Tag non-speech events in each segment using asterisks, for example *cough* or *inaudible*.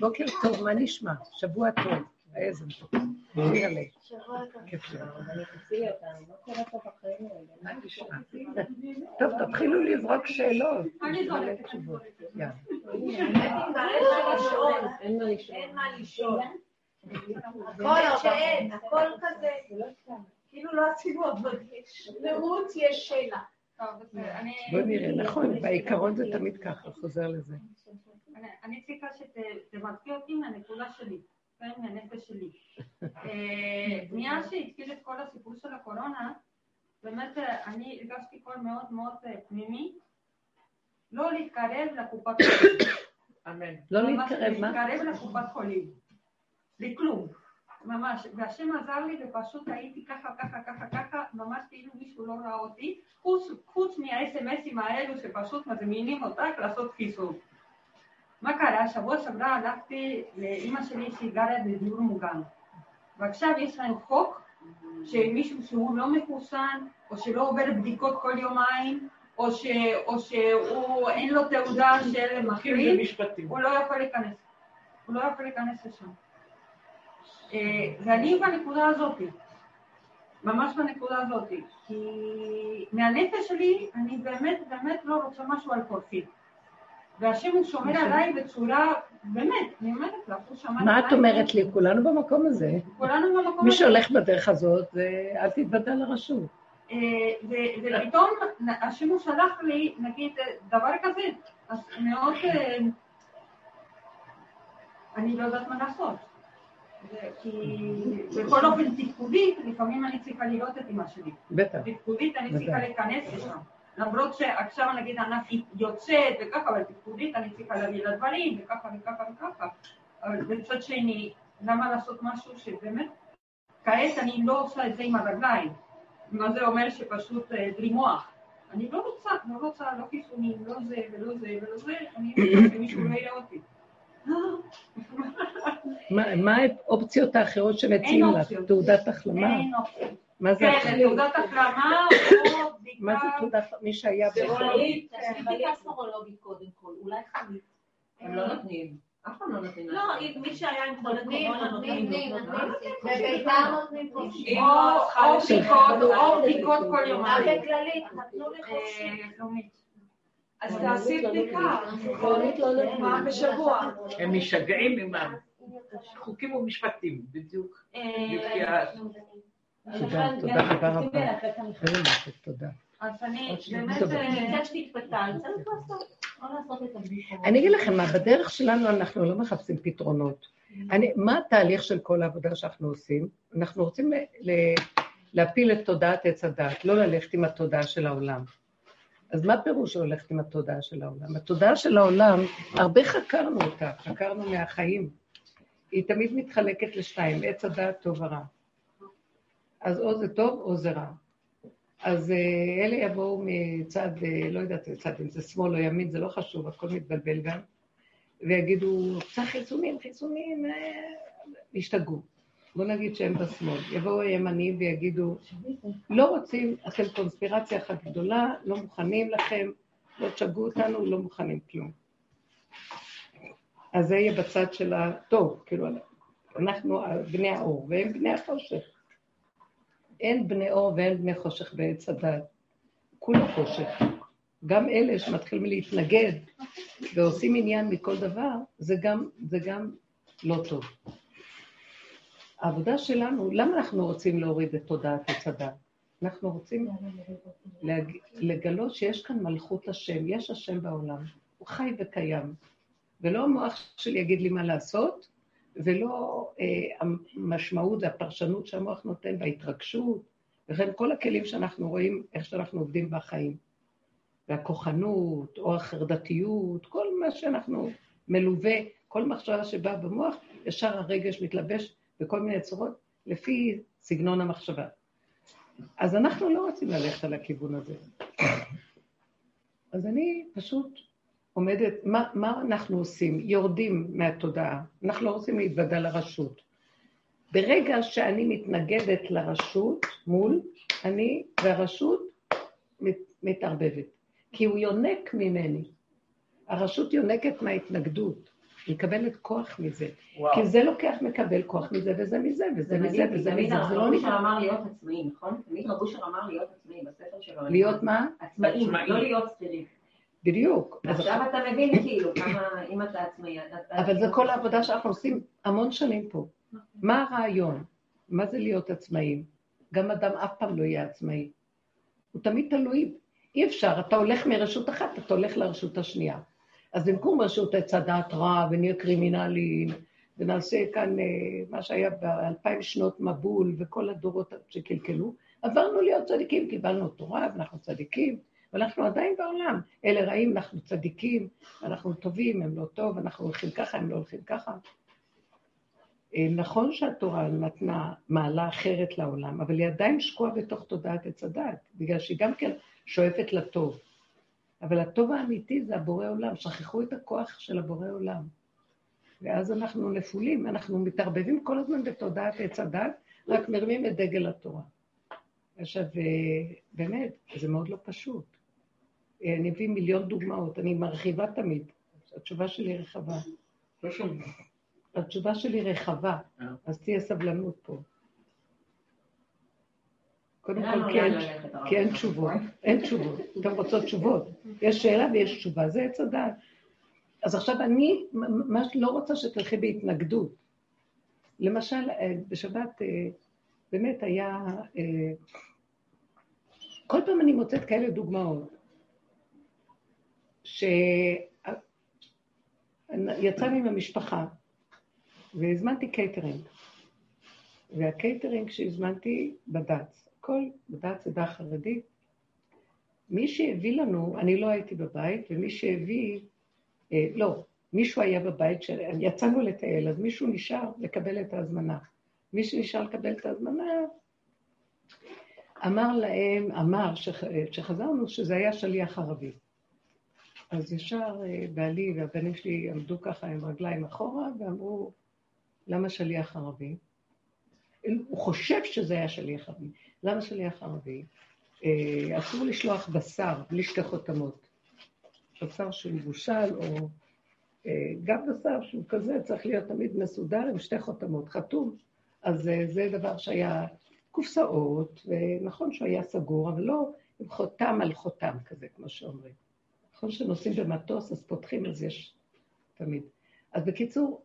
בוקר טוב, מה נשמע? שבוע טוב. איזה. נראה כיף לי. טוב, תתחילו לזרוק שאלות. אני זורקת תשובות. אין מה לשאול. הכל כזה, כאילו לא עשינו אבל לרות יש שאלה. בוא נראה, נכון, בעיקרון זה תמיד ככה, חוזר לזה. אני צריכה שתמקדי אותי מהנקודה שלי, כן, מהנפש שלי. אה, מאז שהתחיל את כל הסיפור של הקורונה, באמת אה, אני הרגשתי קול מאוד מאוד אה, פנימי, לא להתקרב לקופת חולים. אמן. לא להתקרב, מה? להתקרב לקופת חולים. לכלום. ממש, והשם עזר לי ופשוט הייתי ככה, ככה, ככה, ככה, ממש כאילו מישהו לא ראה אותי, חוץ, חוץ מהאס.אם.אסים האלו שפשוט מזמינים אותך לעשות חיסון. מה קרה? שבוע שעברה הלכתי לאימא שלי שהיא גרה בדיור מוגן, ועכשיו יש להם חוק שמישהו שהוא לא מחוסן, או שלא עובר בדיקות כל יומיים, או, ש, או שהוא אין לו תעודה של מחרים, הוא לא יכול להיכנס. הוא לא יכול להיכנס לשם. אה, ואני בנקודה הזאת, ממש בנקודה הזאת, כי מהנפש שלי אני באמת באמת לא רוצה משהו על כורפי. והשם הוא שומר עליי בצורה, באמת, אני אומרת לך, הוא שמר עליי. מה את אומרת לי? כולנו במקום הזה. כולנו במקום הזה. מי שהולך בדרך הזאת, אל תתוודע לרשות. אה, ופתאום השם הוא שלח לי, נגיד, דבר כזה, אז מאוד, אה, אני לא יודעת מה לעשות. כי בכל אופן תפקודית, לפעמים אני צריכה לראות את אמא שלי. בטח. תפקודית אני צריכה להיכנס לשם. למרות שעכשיו נגיד ענף יוצאת וככה, אבל תפקודית אני צריכה להביא לדברים וככה וככה וככה. אבל מצד שני, למה לעשות משהו שבאמת, כעת אני לא עושה את זה עם הרגליים. מה זה אומר שפשוט בלי מוח. אני לא רוצה, לא רוצה, לא חיסונים, לא זה ולא זה ולא זה, אני רוצה שמישהו לא יראה אותי. מה האופציות האחרות שמציעים לך? תעודת החלמה? אין אופציות. מה זה כן, תעודת החלמה או בדיקה... מה זה תעודת, מי שהיה סרולוגית, בדיקה סרולוגית קודם כל, אולי חמית. הם לא נותנים. אף פעם לא נותנים. לא, מי שהיה עם חולה קורונה נותנים. בביתר נותנים פה. או בדיקות כל יומיים. בכללית, נתנו לי חופשי. אז תעשי בדיקה, פעם בשבוע. הם משגעים עם החוקים ומשפטים, בדיוק. תודה, תודה רבה רבה. משהו, תודה. אז אני באמת... אני אגיד לכם מה, בדרך שלנו אנחנו לא מחפשים פתרונות. אני, מה התהליך של כל העבודה שאנחנו עושים? אנחנו רוצים ל, להפיל את תודעת עץ הדעת, לא ללכת עם התודעה של העולם. אז מה פירוש שהולכת עם התודעה של העולם? התודעה של העולם, הרבה חקרנו אותה, חקרנו מהחיים. היא תמיד מתחלקת לשתיים, עץ הדעת טוב ורע. אז או זה טוב או זה רע. אז אה, אלה יבואו מצד, אה, לא יודעת מצד אם זה שמאל או ימין, זה לא חשוב, הכל מתבלבל גם, ויגידו, צריך חיסונים, חיסונים. אה, בוא נגיד שהם בשמאל. יבואו הימנים ויגידו, לא רוצים, אתם קונספירציה אחת גדולה, לא מוכנים לכם, לא תשגעו אותנו, לא מוכנים כלום. אז זה יהיה בצד של הטוב, כאילו, אנחנו בני האור, והם בני החושך. אין בני אור ואין בני חושך בעץ הדת. כולו חושך. גם אלה שמתחילים להתנגד ועושים עניין מכל דבר, זה גם, זה גם לא טוב. העבודה שלנו, למה אנחנו רוצים להוריד את תודעת עץ הדת? אנחנו רוצים להג... לגלות שיש כאן מלכות השם, יש השם בעולם, הוא חי וקיים. ולא המוח שלי יגיד לי מה לעשות, ולא אה, המשמעות והפרשנות שהמוח נותן וההתרגשות, וכן כל הכלים שאנחנו רואים, איך שאנחנו עובדים בחיים. והכוחנות, או החרדתיות, כל מה שאנחנו מלווה, כל מחשבה שבאה במוח, ישר הרגש מתלבש בכל מיני צורות, לפי סגנון המחשבה. אז אנחנו לא רוצים ללכת על הכיוון הזה. אז אני פשוט עומדת, מה, מה אנחנו עושים? יורדים מהתודעה, אנחנו לא רוצים להתוודע לרשות. ברגע שאני מתנגדת לרשות מול, אני והרשות מת, מתערבבת, כי הוא יונק ממני. הרשות יונקת מההתנגדות, היא מקבלת כוח מזה. וואו. כי זה לוקח, מקבל כוח מזה, וזה מזה, וזה מזה, וזה תמיד מזה, זה לא נקרא. אמר להיות עצמאי, נכון? תמיד רב אושר אמר להיות עצמאי בספר שלו. להיות מה? עצמאי, עצמאי. לא להיות שכירים. בדיוק. עכשיו אתה מבין כאילו כמה, אם אתה עצמאי, אתה... אבל זה כל העבודה שאנחנו עושים המון שנים פה. מה הרעיון? מה זה להיות עצמאים? גם אדם אף פעם לא יהיה עצמאי. הוא תמיד תלוי. אי אפשר, אתה הולך מרשות אחת, אתה הולך לרשות השנייה. אז במקום רשות עץ הדעת רע, ונהיה קרימינלים, ונעשה כאן אה, מה שהיה באלפיים שנות מבול, וכל הדורות שקלקלו, עברנו להיות צדיקים, קיבלנו תורה, ואנחנו צדיקים, ואנחנו עדיין בעולם. אלה רעים, אנחנו צדיקים, אנחנו טובים, הם לא טוב, אנחנו הולכים ככה, הם לא הולכים ככה. אה, נכון שהתורה נתנה מעלה אחרת לעולם, אבל היא עדיין שקועה בתוך תודעת עץ הדעת, בגלל שהיא גם כן שואפת לטוב. אבל הטוב האמיתי זה הבורא עולם, שכחו את הכוח של הבורא עולם. ואז אנחנו נפולים, אנחנו מתערבבים כל הזמן בתודעת עץ הדת, רק מרימים את דגל התורה. עכשיו, אה, באמת, זה מאוד לא פשוט. אה, אני אביא מיליון דוגמאות, אני מרחיבה תמיד. התשובה שלי רחבה. לא. התשובה שלי רחבה, אה. אז תהיה סבלנות פה. קודם כל, לנו כי אין- תשובות? אין תשובות. אתם רוצות תשובות. יש שאלה ויש תשובה, זה עץ הדעת. אז עכשיו אני ממש לא רוצה שתלכי בהתנגדות. למשל, אה, בשבת באמת היה... כל פעם אני מוצאת כאלה דוגמאות, שיצאנו עם המשפחה והזמנתי קייטרינג. והקייטרינג שהזמנתי בד"ץ, הכל בד"ץ עדה חרדית. מי שהביא לנו, אני לא הייתי בבית, ומי שהביא, אה, לא, מישהו היה בבית, ש... יצאנו לטייל, אז מישהו נשאר לקבל את ההזמנה. מי שנשאר לקבל את ההזמנה, אמר להם, אמר, שח... שחזרנו, שזה היה שליח ערבי. אז ישר אה, בעלי והבנים שלי עמדו ככה עם רגליים אחורה ואמרו, למה שליח ערבי? הוא חושב שזה היה שליח ערבי. למה שליח ערבי? אה, אסור לשלוח בשר בלי שתי חותמות. בשר שהוא מבושל, או אה, גם בשר שהוא כזה, צריך להיות תמיד מסודר עם שתי חותמות, חתום. אז זה דבר שהיה קופסאות, ונכון שהוא היה סגור, אבל לא עם חותם על חותם כזה, כמו שאומרים. נכון שנוסעים במטוס, אז פותחים, אז יש תמיד. אז בקיצור,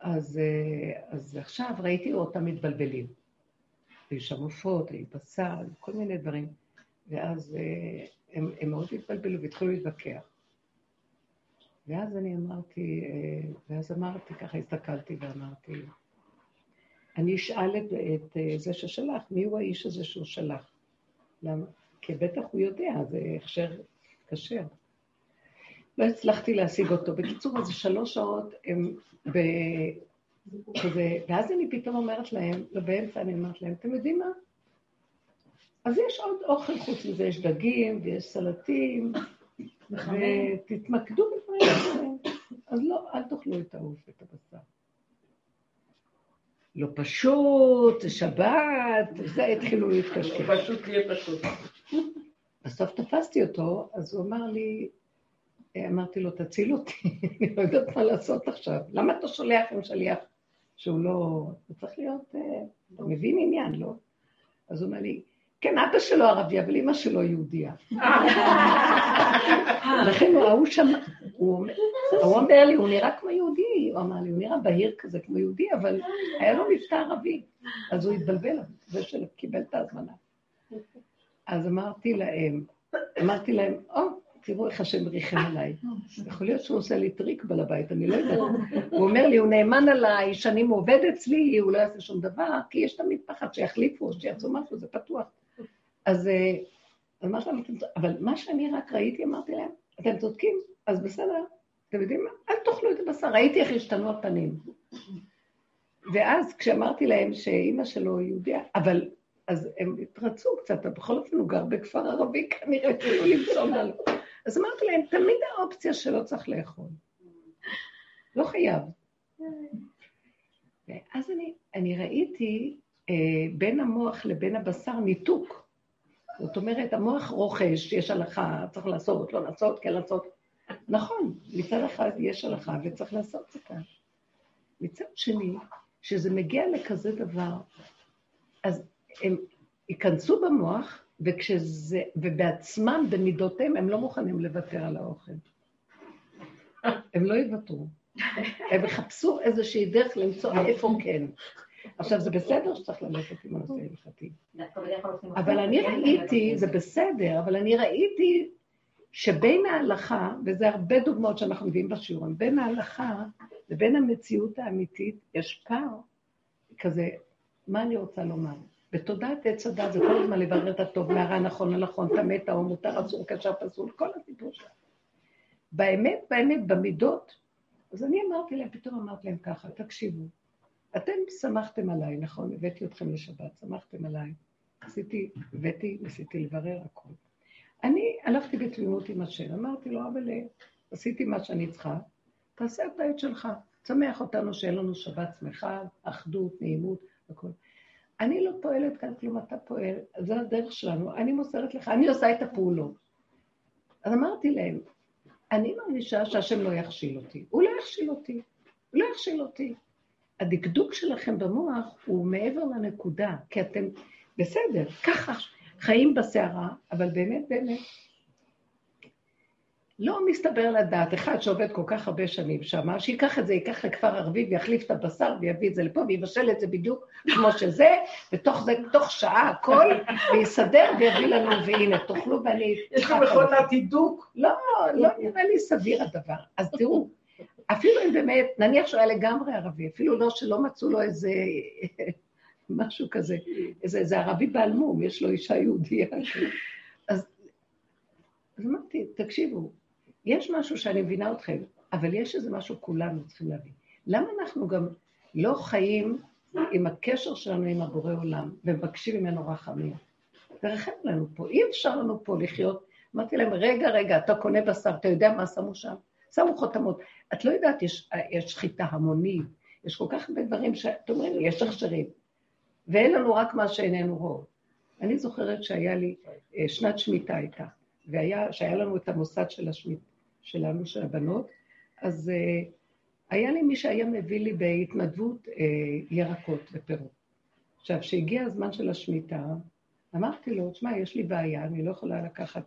אז, אה, אז עכשיו ראיתי אותם מתבלבלים. היו שם עופות, היו בשר, כל מיני דברים. ואז אה, הם, הם מאוד התבלבלו והתחילו להתווכח. ואז אני אמרתי, אה, ואז אמרתי, ככה הסתכלתי ואמרתי, אני אשאל את, את זה ששלח, מי הוא האיש הזה שהוא שלח? למה? כי בטח הוא יודע, זה הכשר כשר. לא הצלחתי להשיג אותו. בקיצור, אז שלוש שעות הם ב... כזה, ואז אני פתאום אומרת להם, לא באמצע אני אומרת להם, אתם יודעים מה? אז יש עוד אוכל חוץ מזה, יש דגים ויש סלטים, ותתמקדו בדברים אחרים. אז לא, אל תאכלו את העוף ואת הבשר. לא פשוט, זה שבת, זה התחילו להתקשקש. פשוט תהיה פשוט. בסוף תפסתי אותו, אז הוא אמר לי, אמרתי לו, תציל אותי, *laughs* אני לא יודעת מה לעשות עכשיו. למה אתה שולח עם שליח שהוא לא... הוא צריך להיות... אה, אתה מבין עניין, לא? אז הוא אומר לי, כן, אבא שלו ערבי, אבל אמא שלו יהודייה. *laughs* לכן הוא, ההוא שם, הוא אומר לי, הוא נראה כמו יהודי, הוא אמר לי, הוא נראה בהיר כזה כמו יהודי, אבל היה לו מבטא ערבי. אז הוא התבלבל, זה שקיבל את ההזמנה. אז אמרתי להם, אמרתי להם, או, תראו איך השם ריחם *laughs* עליי. יכול להיות שהוא עושה לי טריק בעל הבית, אני לא יודעת. הוא אומר לי, הוא נאמן עליי, שנים הוא עובד אצלי, הוא לא יעשה שום דבר, כי יש תמיד פחד שיחליפו, שיעשו משהו, זה פתוח. אז אה. אבל מה שאני רק ראיתי, אמרתי להם, אתם צודקים, אז בסדר, אתם יודעים מה? אל תאכלו את הבשר, ראיתי איך השתנו הפנים. ואז כשאמרתי להם שאימא שלו יהודיה, אבל אז הם התרצו קצת, אבל בכל אופן הוא גר בכפר ערבי, כנראה התחילו למצוא לנו. אז אמרתי להם, תמיד האופציה שלא צריך לאכול. לא חייב. ואז אני, אני ראיתי אה, בין המוח לבין הבשר ניתוק. זאת אומרת, המוח רוכש, יש הלכה, צריך לעשות, לא לעשות, כן לעשות. נכון, מצד אחד יש הלכה וצריך לעשות אותה. מצד שני, כשזה מגיע לכזה דבר, אז הם ייכנסו במוח, וכשזה, ובעצמם, במידותיהם, הם לא מוכנים לוותר על האוכל. הם לא יוותרו. הם יחפשו איזושהי דרך למצוא איפה כן. עכשיו, זה בסדר שצריך ללכת עם הנושא ההלכתי. אבל אני ראיתי, זה בסדר, אבל אני ראיתי שבין ההלכה, וזה הרבה דוגמאות שאנחנו מביאים בשיעורים, בין ההלכה לבין המציאות האמיתית יש פער כזה, מה אני רוצה לומר? בתודעת עץ הדת זה כל הזמן לברר את הטוב, מהרע, נכון, הנכון, טמא, טהור, מותר, אסור, קשר, פסול, כל הסיפור שלנו. באמת, באמת, במידות, אז אני אמרתי להם, פתאום אמרתי להם ככה, תקשיבו, אתם שמחתם עליי, נכון? הבאתי אתכם לשבת, שמחתם עליי. עשיתי, הבאתי, ניסיתי לברר הכול. אני הלכתי בתמימות עם השם, אמרתי לו, אבל עשיתי מה שאני צריכה, תעשה את העט שלך, תשמח אותנו שאין לנו שבת שמחה, אחדות, נעימות, הכול. אני לא פועלת כאן כלום, אתה פועל, זה הדרך שלנו, אני מוסרת לך, אני עושה את הפעולות. אז אמרתי להם, אני מרגישה שהשם לא יכשיל אותי. הוא לא יכשיל אותי, הוא לא יכשיל אותי. הדקדוק שלכם במוח הוא מעבר לנקודה, כי אתם, בסדר, ככה חיים בסערה, אבל באמת, באמת, לא מסתבר לדעת, אחד שעובד כל כך הרבה שנים שמה, שייקח את זה, ייקח לכפר ערבי ויחליף את הבשר ויביא את זה לפה ויבשל את זה בדיוק כמו שזה, ותוך זה, תוך שעה הכל, ויסדר ויביא לנו, והנה, תאכלו ואני... יש לך מכונת הידוק? לא, לא נראה לי סביר הדבר. אז תראו, אפילו אם באמת, נניח שהוא היה לגמרי ערבי, אפילו לא שלא מצאו לו איזה משהו כזה, איזה, איזה ערבי בעל מום, יש לו אישה יהודייה. אז, אז אמרתי, תקשיבו, יש משהו שאני מבינה אתכם, אבל יש איזה משהו כולנו צריכים להבין. למה אנחנו גם לא חיים עם הקשר שלנו עם הבורא עולם ומבקשים ממנו רחמים? תרחם לנו פה, אי אפשר לנו פה לחיות. אמרתי להם, רגע, רגע, אתה קונה בשר, אתה יודע מה שמו שם? שמו חותמות. את לא יודעת, יש, יש שחיטה המונית, יש כל כך הרבה דברים שאת אומרת, יש הכשרים, ואין לנו רק מה שאיננו רוב. אני זוכרת שהיה לי, אה, שנת שמיטה הייתה, והיה, לנו את המוסד של השמיטה. שלנו, של הבנות, אז uh, היה לי מי שהיה מביא לי בהתנדבות uh, ירקות ופירות. עכשיו, כשהגיע הזמן של השמיטה, אמרתי לו, תשמע, יש לי בעיה, אני לא יכולה לקחת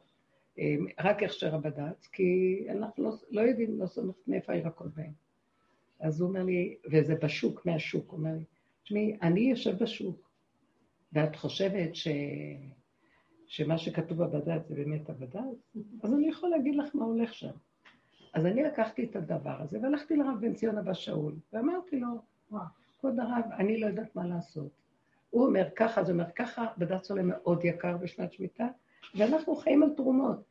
uh, רק הכשר הבד"ץ, כי אנחנו לא, לא יודעים, לא סומכת מאיפה הירקות בהם. אז הוא אומר לי, וזה בשוק, מהשוק, הוא אומר לי, תשמעי, אני יושב בשוק, ואת חושבת ש... שמה שכתוב בבד"ץ זה באמת הבד"ץ? אז אני יכול להגיד לך מה הולך שם. אז אני לקחתי את הדבר הזה והלכתי לרב בן ציון אבא שאול, ואמרתי לו, כבוד הרב, אני לא יודעת מה לעשות. הוא אומר ככה, זה אומר ככה, בד"ץ עולה מאוד יקר בשנת שמיטה, ואנחנו חיים על תרומות.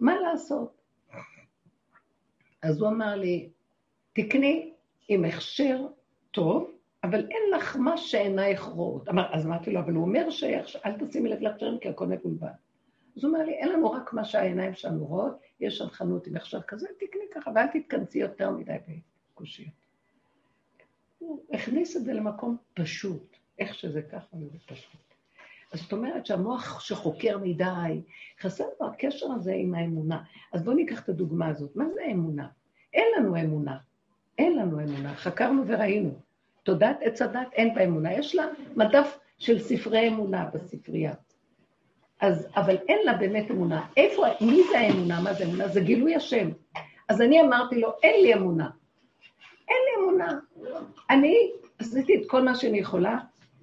מה לעשות? אז הוא אמר לי, תקני עם הכשר טוב, אבל אין לך מה שעינייך רואות. אז אמרתי לו, אבל הוא אומר שאל תשימי לב להכשרים כי הכל מבולבל. אז הוא אומר לי, אין לנו רק מה שהעיניים שלנו רואות, יש שם חנות עם הכשר כזה, תקני ככה, ואל תתכנסי יותר מדי בקושיות. הוא הכניס את זה למקום פשוט, איך שזה ככה וזה פשוט. אז זאת אומרת שהמוח שחוקר מדי, חסר לו הקשר הזה עם האמונה. אז בואו ניקח את הדוגמה הזאת. מה זה אמונה? אין לנו אמונה. אין לנו אמונה. חקרנו וראינו. תודעת עץ הדת אין בה אמונה. יש לה מדף של ספרי אמונה בספרייה. אז, אבל אין לה באמת אמונה. איפה, מי זה האמונה? מה זה אמונה? זה גילוי השם. אז אני אמרתי לו, אין לי אמונה. אין לי אמונה. אני עשיתי את כל מה שאני יכולה,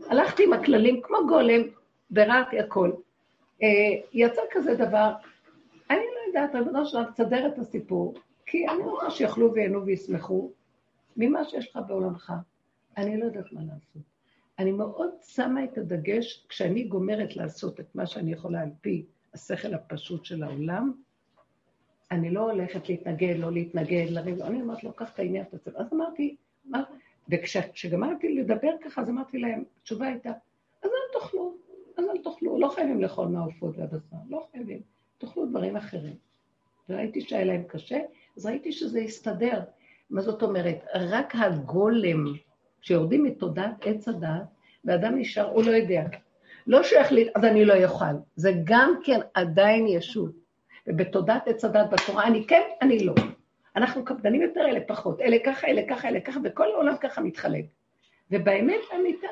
הלכתי עם הכללים כמו גולם, ביררתי הכל. אה, יצא כזה דבר, אני לא יודעת, ריבונו שלנו, תסדר את הסיפור, כי אני רוצה שיאכלו וייהנו וישמחו ממה שיש לך בעולמך. אני לא יודעת מה לעשות. אני מאוד שמה את הדגש, כשאני גומרת לעשות את מה שאני יכולה על פי השכל הפשוט של העולם, אני לא הולכת להתנגד, לא להתנגד, לריב, אני אומרת לו, קח את העניין, תצא. אז אמרתי, מה? וכשגמרתי לדבר ככה, אז אמרתי להם, התשובה הייתה, אז אל תאכלו, אז אל תאכלו, לא חייבים לאכול מהעופות והבשר, לא חייבים, תאכלו דברים אחרים. וראיתי שהיה להם קשה, אז ראיתי שזה הסתדר. מה זאת אומרת? רק הגולם כשיורדים מתודעת עץ הדעת, ואדם נשאר, הוא לא יודע. לא שייך לי, אז אני לא אוכל. זה גם כן עדיין ישות. ובתודעת עץ הדת בתורה, אני כן, אני לא. אנחנו קפדנים יותר, אלה פחות, אלה ככה, אלה ככה, אלה ככה, וכל העולם ככה מתחלק. ובאמת אמיתה,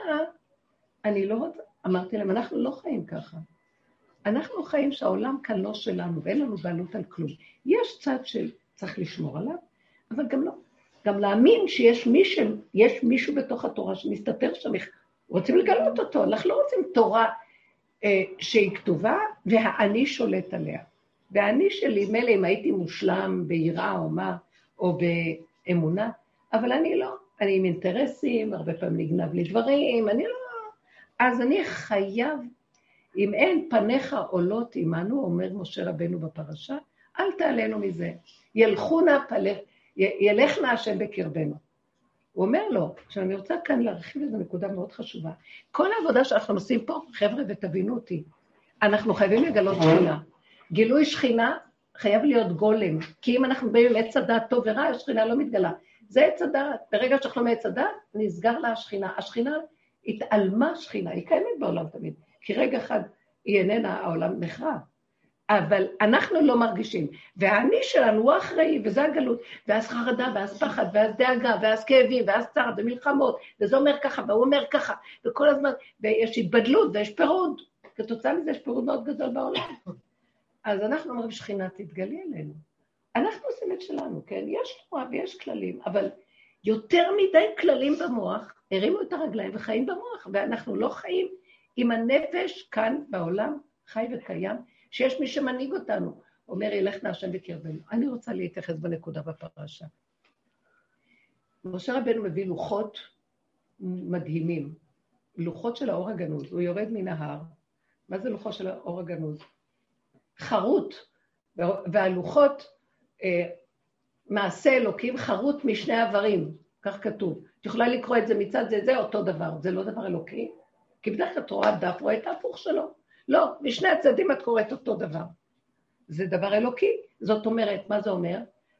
אני לא רוצה, אמרתי להם, אנחנו לא חיים ככה. אנחנו חיים שהעולם כאן לא שלנו, ואין לנו בעלות על כלום. יש צד שצריך לשמור עליו, אבל גם לא. גם להאמין שיש מישהו, יש מישהו בתוך התורה שמסתתר שם, רוצים לגלות אותו, אנחנו לא רוצים תורה אה, שהיא כתובה והאני שולט עליה. והאני שלי, מילא אם הייתי מושלם ביראה או מה, או באמונה, אבל אני לא. אני עם אינטרסים, הרבה פעמים נגנב לי דברים, אני לא... אז אני חייב, אם אין פניך עולות עמנו, אומר משה רבנו בפרשה, אל תעלנו מזה. ילכו נא פלך, ילך נא השם בקרבנו. הוא אומר לו, עכשיו אני רוצה כאן להרחיב איזו נקודה מאוד חשובה. כל העבודה שאנחנו עושים פה, חבר'ה, ותבינו אותי, אנחנו חייבים לגלות שכינה. גילוי שכינה חייב להיות גולם, כי אם אנחנו באים עם עץ הדעת טוב ורע, השכינה לא מתגלה. זה עץ הדעת. ברגע שאנחנו מעץ הדעת, נסגר לה השכינה. השכינה התעלמה שכינה, היא קיימת בעולם תמיד, כי רגע אחד היא איננה, העולם נחרב. אבל אנחנו לא מרגישים. והאני שלנו הוא האחראי, וזה הגלות. ואז חרדה, ואז פחד, ואז דאגה, ואז כאבים, ואז צער, ומלחמות, וזה אומר ככה, והוא אומר ככה, וכל הזמן, ויש התבדלות, ויש פירוד. כתוצאה מזה יש פירוד מאוד גדול בעולם. אז אנחנו אומרים, שכינה תתגלי אלינו. אנחנו עושים את שלנו, כן? יש תורה ויש כללים, אבל יותר מדי כללים במוח, הרימו את הרגליים וחיים במוח, ואנחנו לא חיים עם הנפש כאן בעולם, חי וקיים, שיש מי שמנהיג אותנו. אומר, ילך נא השם בקרבנו. אני רוצה להתייחס בנקודה בפרשה. משה רבנו מביא לוחות מדהימים, לוחות של האור הגנוז. הוא יורד מן ההר. מה זה לוחות של האור הגנוז? חרוט, והלוחות, אה, מעשה אלוקים חרוט משני איברים, כך כתוב. את יכולה לקרוא את זה מצד זה, זה אותו דבר, זה לא דבר אלוקי? כי בדרך כלל את רואה דף, רואה את ההפוך שלו. לא, משני הצדדים את קוראת אותו דבר. זה דבר אלוקי. זאת אומרת, מה זה אומר?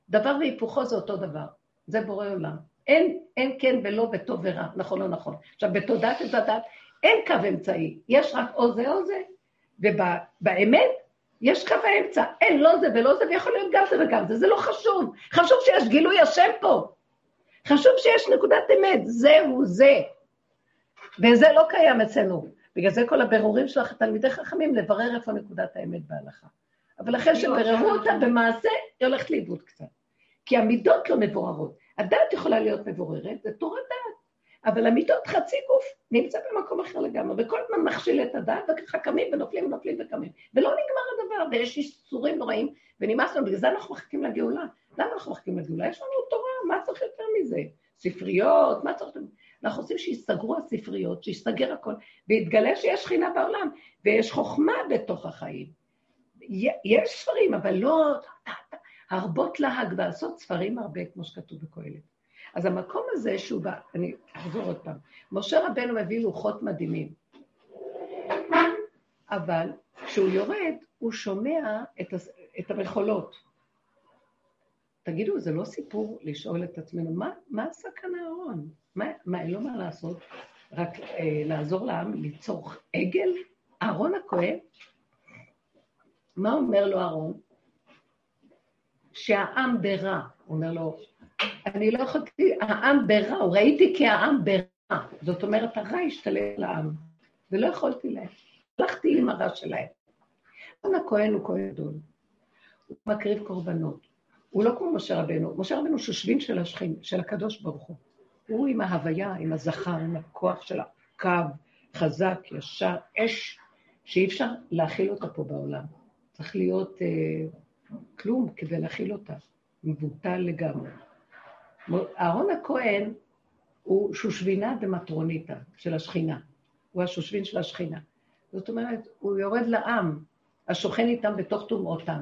דבר והיפוכו זה אותו דבר. זה בורא עולם. אין, אין כן ולא וטוב ורע, נכון או לא נכון. עכשיו, בתודעת את הדת אין קו אמצעי, יש רק או זה או זה. ובאמת, יש קו האמצע, אין לא זה ולא זה, ויכול להיות גם זה וגם זה, זה לא חשוב. חשוב שיש גילוי השם פה. חשוב שיש נקודת אמת, זהו זה. וזה לא קיים אצלנו. בגלל זה כל הבירורים של התלמידי חכמים, לברר איפה נקודת האמת בהלכה. אבל אחרי שבררו אותה במעשה, היא הולכת לאיבוד קצת. כי המידות לא מבוררות. הדת יכולה להיות מבוררת, זה תורת דת. אבל המידות חצי גוף נמצא במקום אחר לגמרי, וכל הזמן מכשיל את הדת, וככה קמים ונופלים ונופלים וקמים. ולא נגמר הדבר, ויש איסורים נוראים, ונמאס לנו, בגלל זה אנחנו מחכים לגאולה. למה אנחנו מחכים לגאולה? יש לנו תורה, מה צריך יותר מזה? ספריות, מה צריך... אנחנו רוצים שיסגרו הספריות, שיסגר הכל, ויתגלה שיש שכינה בעולם, ויש חוכמה בתוך החיים. יש ספרים, אבל לא הרבות להג ועשות ספרים הרבה, כמו שכתוב בקהלת. אז המקום הזה שהוא בא, אני אחזור עוד פעם, משה רבנו מביא לוחות מדהימים, אבל כשהוא יורד, הוא שומע את, את המחולות. תגידו, זה לא סיפור לשאול את עצמנו, מה, מה עשה כאן אהרון? מה, אין לו מה לעשות? רק אה, לעזור לעם ליצור עגל? אהרון הכהן? מה אומר לו אהרון? שהעם ברע. הוא אומר לו, אני לא יכולתי, העם ברע, הוא ראיתי כי העם ברע. זאת אומרת, הרע השתלט לעם, ולא יכולתי להם. הלכתי עם הרע שלהם. אהרון הכהן הוא כהן גדול. הוא מקריב קורבנות. הוא לא כמו משה רבנו. משה רבנו שושבין של השכין, של הקדוש ברוך הוא. הוא עם ההוויה, עם הזכר, עם הכוח של הקו, חזק, ישר, אש, שאי אפשר להכיל אותה פה בעולם. צריך להיות אה, כלום כדי להכיל אותה, מבוטל לגמרי. אהרון הכהן הוא שושבינה דמטרוניתא של השכינה. הוא השושבין של השכינה. זאת אומרת, הוא יורד לעם, השוכן איתם בתוך טומאותם.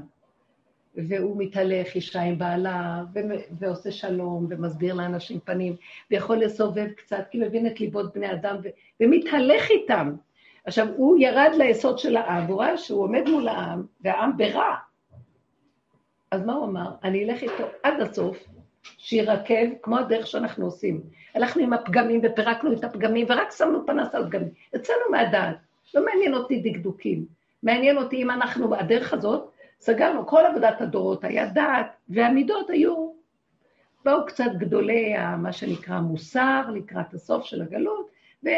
והוא מתהלך, אישה עם בעלה, ו- ועושה שלום, ומסביר לאנשים פנים, ויכול לסובב קצת, כי מבין את ליבות בני אדם, ו- ומתהלך איתם. עכשיו, הוא ירד ליסוד של העם, והוא ראה שהוא עומד מול העם, והעם ברע. אז מה הוא אמר? אני אלך איתו עד הסוף, שירקב, כמו הדרך שאנחנו עושים. הלכנו עם הפגמים ופירקנו את הפגמים, ורק שמנו פנס על פגמים. יצאנו מהדעת. לא מעניין אותי דקדוקים. מעניין אותי אם אנחנו, הדרך הזאת, סגרנו, כל עבודת הדורות היה דעת, והמידות היו באו קצת גדולי, מה שנקרא מוסר, לקראת הסוף של הגלות, ו...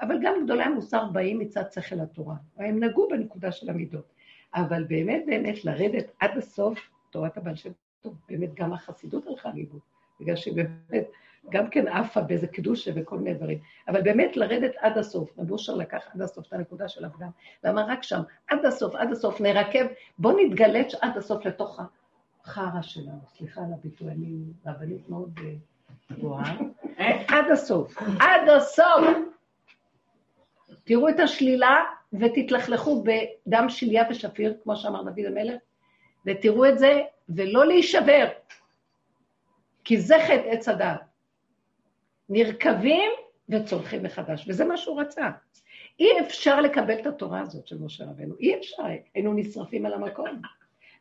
אבל גם גדולי המוסר באים מצד שכל התורה. הם נגעו בנקודה של המידות. אבל באמת באמת לרדת עד הסוף, תורת הבעל שם טוב, באמת גם החסידות הלכה לאיבוד, בגלל שהיא באמת גם כן עפה באיזה קדושה וכל מיני דברים. אבל באמת לרדת עד הסוף, רב אושר לקח עד הסוף את הנקודה של הפגם, ואמר רק שם, עד הסוף, עד הסוף, נרקב, בוא נתגלץ' עד הסוף לתוך החרא שלנו. סליחה על הביטוי, אני רבנית מאוד אה, גבוהה. עד הסוף, עד הסוף. תראו את השלילה ותתלכלכו בדם שליה ושפיר, כמו שאמר דוד המלך, ותראו את זה, ולא להישבר, כי זה חטא עץ הדעת. נרקבים וצורכים מחדש, וזה מה שהוא רצה. אי אפשר לקבל את התורה הזאת של משה רבנו, אי אפשר, היינו נשרפים על המקום.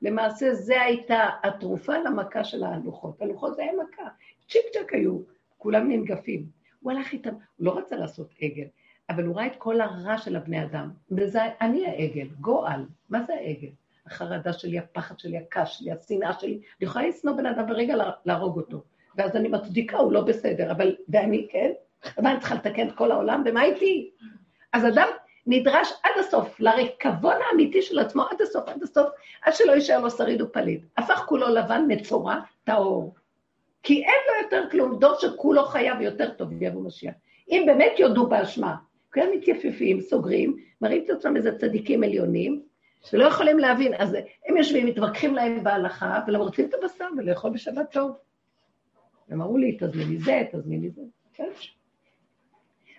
למעשה זה הייתה התרופה למכה של ההלוכות. הלוחות זה היה מכה, צ'יק צ'ק היו, כולם ננגפים. הוא הלך איתם, הוא לא רצה לעשות עגל, אבל הוא ראה את כל הרע של הבני אדם. וזה, אני העגל, גועל. מה זה העגל? החרדה שלי, הפחד שלי, הכעס שלי, השנאה שלי. אני יכולה לשנוא בן אדם ברגע להרוג אותו. ואז אני מצדיקה, הוא לא בסדר, אבל, ואני, כן? ומה אני צריכה לתקן את כל העולם, ומה איתי? אז אדם נדרש עד הסוף, לריקבון האמיתי של עצמו, עד הסוף, עד הסוף, עד שלא יישאר לו שריד ופליט. הפך כולו לבן, מצורע, טהור. כי אין לו יותר כלום, דור שכולו חייב יותר טוב, יבוא משיח. אם באמת יודו באשמה, כולם מתייפפים, סוגרים, מראים את עצמם איזה צדיקים עליונים, שלא יכולים להבין, אז הם יושבים, מתווכחים להם בהלכה, ולא רוצים את הבשר ולאכול בשבת טוב. הם אמרו לי, תזמיני זה, תזמיני זה. כן.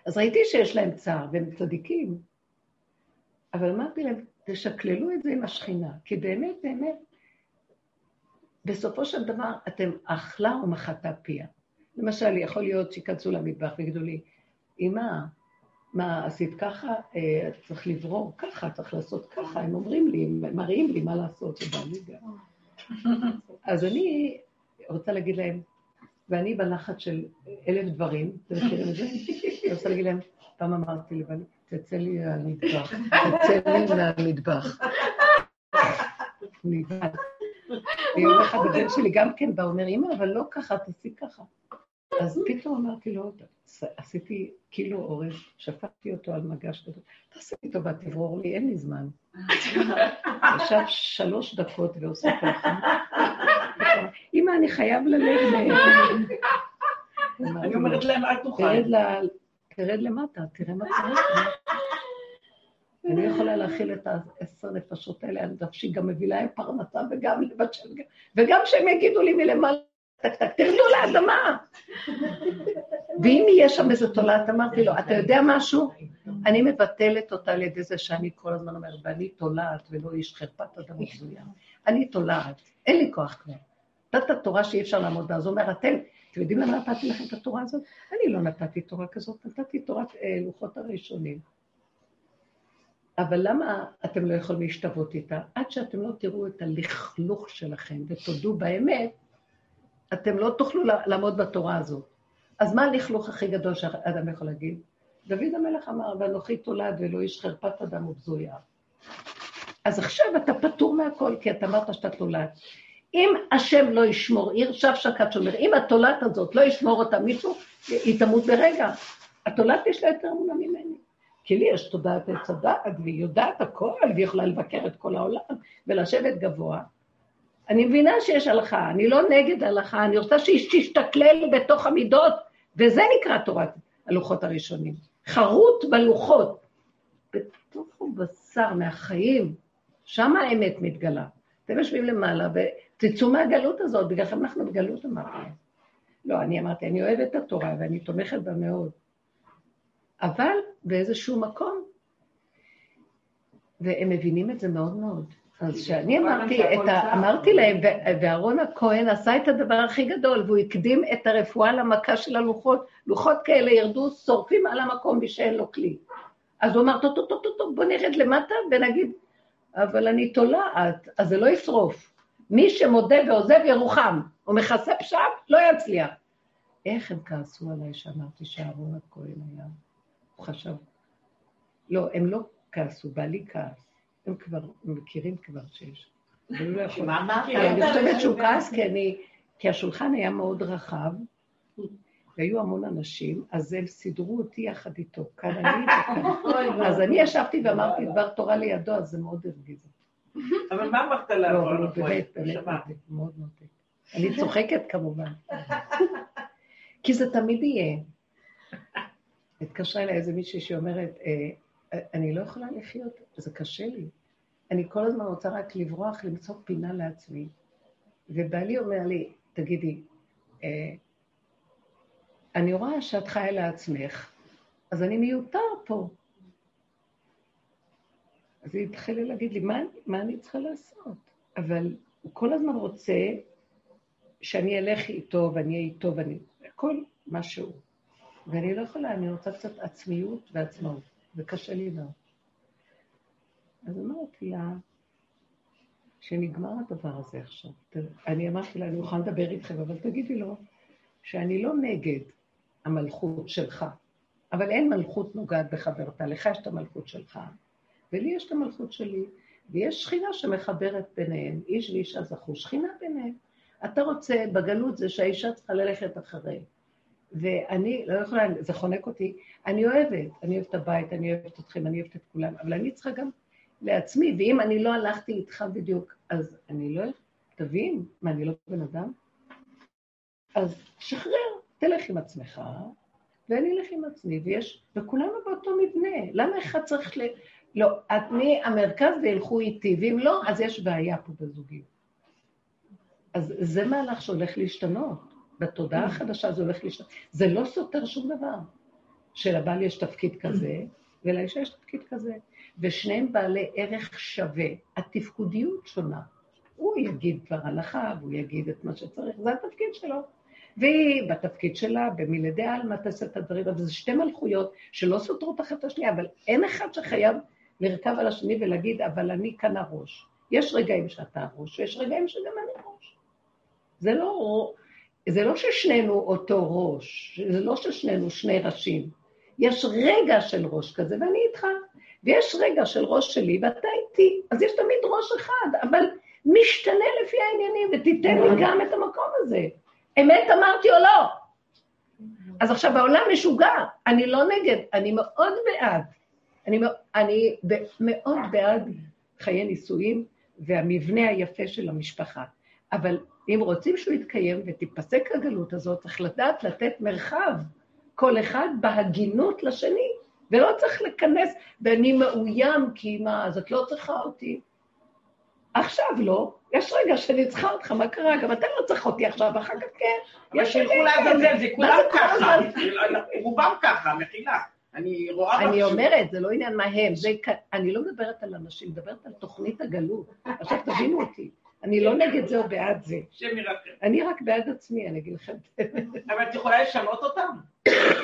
אז ראיתי שיש להם צער, והם צדיקים, אבל אמרתי להם, תשקללו את זה עם השכינה, כי באמת, באמת, בסופו של דבר אתם אכלה ומחתה פיה. למשל, יכול להיות שייכנסו למטבח ויגידו לי, אמא, מה, עשית ככה? אה, צריך לברור ככה, צריך לעשות ככה. הם אומרים לי, הם מראים לי מה לעשות, שבא לי גם. *laughs* אז אני רוצה להגיד להם, ואני בלחץ של אלף דברים, אתם מכירים את זה? *laughs* אני רוצה להגיד להם, פעם אמרתי לבני, תצא לי מהמטבח, *laughs* תצא לי מהמטבח. נבהל. *laughs* ויום אחד הבן שלי גם כן בא, אומר, אמא, אבל לא ככה, תעשי ככה. אז פתאום אמרתי לו, עשיתי כאילו אורז, שפטתי אותו על מגש כזה, תעשי לי טובה, תברור לי, אין לי זמן. ישב שלוש דקות ועושה ככה. אמא, אני חייב ללכת. אני אומרת להם, אל תאכל. תרד למטה, תראה מה צריך. אני יכולה להכיל את העשר נפשות האלה על נפשי, גם מביא להם פרנסה וגם לבשל, וגם שהם יגידו לי מלמעלה, טק טק, תרדו לאדמה. ואם יהיה שם איזה תולעת, אמרתי לו, אתה יודע משהו? אני מבטלת אותה על ידי זה שאני כל הזמן אומרת, ואני תולעת ולא איש חרפת אדם ובזויה. אני תולעת, אין לי כוח כבר. נתת תורה שאי אפשר לעמוד בה, אז הוא אומר, אתם, אתם יודעים למה נתתי לכם את התורה הזאת? אני לא נתתי תורה כזאת, נתתי תורת אה, לוחות הראשונים. אבל למה אתם לא יכולים להשתוות איתה? עד שאתם לא תראו את הלכלוך שלכם ותודו באמת, אתם לא תוכלו לעמוד בתורה הזאת. אז מה הלכלוך הכי גדול שאדם יכול להגיד? דוד המלך אמר, ואנוכי תולד ולא איש חרפת אדם ובזויה. אז עכשיו אתה פטור מהכל, כי אתה אמרת שאתה תולד. אם השם לא ישמור עיר, שב שקד שומר, אם התולעת הזאת לא ישמור אותה מישהו, היא תמות ברגע. התולעת יש לה יותר אמונה ממני. כי לי יש תודעת עץ הדעת, והיא יודעת הכל, והיא יכולה לבקר את כל העולם, ולשבת גבוה. אני מבינה שיש הלכה, אני לא נגד הלכה, אני רוצה שהיא תשתכלל בתוך המידות, וזה נקרא תורת הלוחות הראשונים. חרוט בלוחות, בתוך הבשר מהחיים, שם האמת מתגלה. אתם יושבים למעלה ותצאו מהגלות הזאת, בגלל שאנחנו בגלות אמרתי. לא, אני אמרתי, אני אוהבת את התורה ואני תומכת בה מאוד. אבל באיזשהו מקום, והם מבינים את זה מאוד מאוד. אז כשאני אמרתי, ה... אמרתי להם, ואהרון הכהן עשה את הדבר הכי גדול, והוא הקדים את הרפואה למכה של הלוחות. לוחות כאלה ירדו, שורפים על המקום בשאין לו כלי. אז הוא אמר, טוב, טוב, טוב, טוב, בוא נרד למטה ונגיד, אבל אני תולעת, אז זה לא ישרוף. מי שמודה ועוזב ירוחם, הוא מכסה פשם, לא יצליח. איך הם כעסו עליי שאמרתי שאהרון הכהן היה? הוא חשב. לא, הם לא כעסו, בעלי כעס. הם כבר מכירים כבר שיש. לא? אני חושבת שהוא כעס כי אני כי השולחן היה מאוד רחב, והיו המון אנשים, אז הם סידרו אותי יחד איתו, כאן אני וכאן. אז אני ישבתי ואמרתי דבר תורה לידו, אז זה מאוד הרגיז אותי. אבל מה אמרת לא, לה? אבל הוא באמת, באמת נותק, מאוד נותק. אני צוחקת כמובן. כי זה תמיד יהיה. התקשרה אליי איזה מישהי שאומרת, אה, אני לא יכולה לחיות, זה קשה לי. אני כל הזמן רוצה רק לברוח, למצוא פינה לעצמי. ובעלי אומר לי, תגידי, אה, אני רואה שאת חיה לעצמך, אז אני מיותר פה. אז היא התחילה להגיד לי, מה, מה אני צריכה לעשות? אבל הוא כל הזמן רוצה שאני אלך איתו ואני אהיה איתו ואני... הכל משהו. ואני לא יכולה, אני רוצה קצת עצמיות ועצמאות, וקשה לי מאוד. אז אמרתי לה, שנגמר הדבר הזה עכשיו. אני אמרתי לה, אני מוכן לדבר איתכם, אבל תגידי לו שאני לא נגד המלכות שלך, אבל אין מלכות נוגעת בחברתה, לך יש את המלכות שלך, ולי יש את המלכות שלי, ויש שכינה שמחברת ביניהם, איש ואישה זכו, שכינה ביניהם. אתה רוצה, בגלות זה שהאישה צריכה ללכת אחרי. ואני לא יכולה, זה חונק אותי, אני אוהבת, אני אוהבת את הבית, אני אוהבת אתכם, אני אוהבת את כולם, אבל אני צריכה גם לעצמי, ואם אני לא הלכתי איתך בדיוק, אז אני לא... תבין, מה, אני לא בן אדם? אז שחרר, תלך עם עצמך, ואני אלך עם עצמי, ויש, וכולנו באותו מבנה. למה אחד צריך. לא, אני המרכז וילכו איתי, ואם לא, אז יש בעיה פה בזוגיות. אז זה מהלך שהולך להשתנות. בתודעה החדשה זה הולך להשתנות. זה לא סותר שום דבר. שלבעל יש תפקיד כזה, ולאישה יש תפקיד כזה. ושניהם בעלי ערך שווה. התפקודיות שונה. הוא יגיד כבר הלכה, והוא יגיד את מה שצריך, זה התפקיד שלו. והיא בתפקיד שלה, במילדי עלמא תעשה את הדברים, אבל זה שתי מלכויות שלא סותרות אחת את השנייה, אבל אין אחד שחייב לרכב על השני ולהגיד, אבל אני כאן הראש. יש רגעים שאתה הראש, ויש רגעים שגם אני ראש. זה לא, זה לא ששנינו אותו ראש, זה לא ששנינו שני ראשים. יש רגע של ראש כזה, ואני איתך. ויש רגע של ראש שלי, ואתה איתי. אז יש תמיד ראש אחד, אבל משתנה לפי העניינים, ותיתן לי גם את המקום הזה. אמת אמרתי או לא? אז עכשיו העולם משוגע, אני לא נגד, אני מאוד בעד. אני, אני מאוד בעד חיי נישואים והמבנה היפה של המשפחה. אבל אם רוצים שהוא יתקיים ותיפסק הגלות הזאת, צריך לדעת לתת מרחב, כל אחד בהגינות לשני, ולא צריך לכנס, ואני מאוים כי מה, אז את לא צריכה אותי. עכשיו לא, יש רגע שאני צריכה אותך, מה קרה? גם אתה לא צריך אותי עכשיו, אחר כך כן. אבל שילכו לעזאזל, זה כולם ככה, רובם ככה, מחילה. אני רואה... אני אומרת, זה לא עניין מה הם, זה, אני לא מדברת על אנשים, מדברת על תוכנית הגלות. עכשיו תבינו אותי, אני לא נגד זה או בעד זה. שם ירחם. אני רק בעד עצמי, אני אגיד לכם. אבל את יכולה לשנות אותם.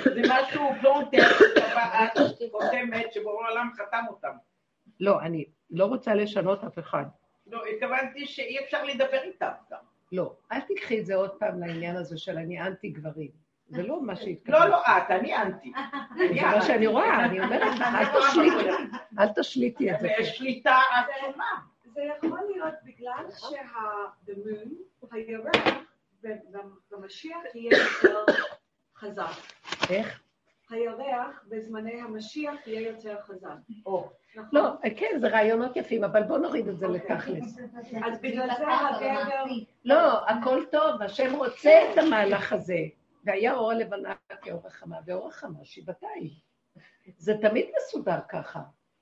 זה משהו פלונטר, את חותמת שבורא העולם חתם אותם. לא, אני לא רוצה לשנות אף אחד. לא, התכוונתי שאי אפשר לדבר איתם גם. לא, אל תיקחי את זה עוד פעם לעניין הזה של אני אנטי גברים. זה לא מה שהתכוונתי. לא, לא את, אני אנטי. *laughs* זה מה שאני רואה, אני אומרת לך, אל תשליטי, אל תשליטי את זה. יש שליטה עצומה. זה יכול להיות בגלל שהדמון, הירח, במשיח יהיה יותר חזק. איך? הירח בזמני המשיח יהיה יותר חזק. נכון? לא, כן, זה רעיונות יפים, אבל בוא נוריד את זה אוקיי. לתכלס. אז בגלל זה הגבר... לא, הכל טוב, השם רוצה את המהלך הזה. והיה אור הלבנה כאור החמה, ואור החמה שיבתיים. זה תמיד מסודר ככה,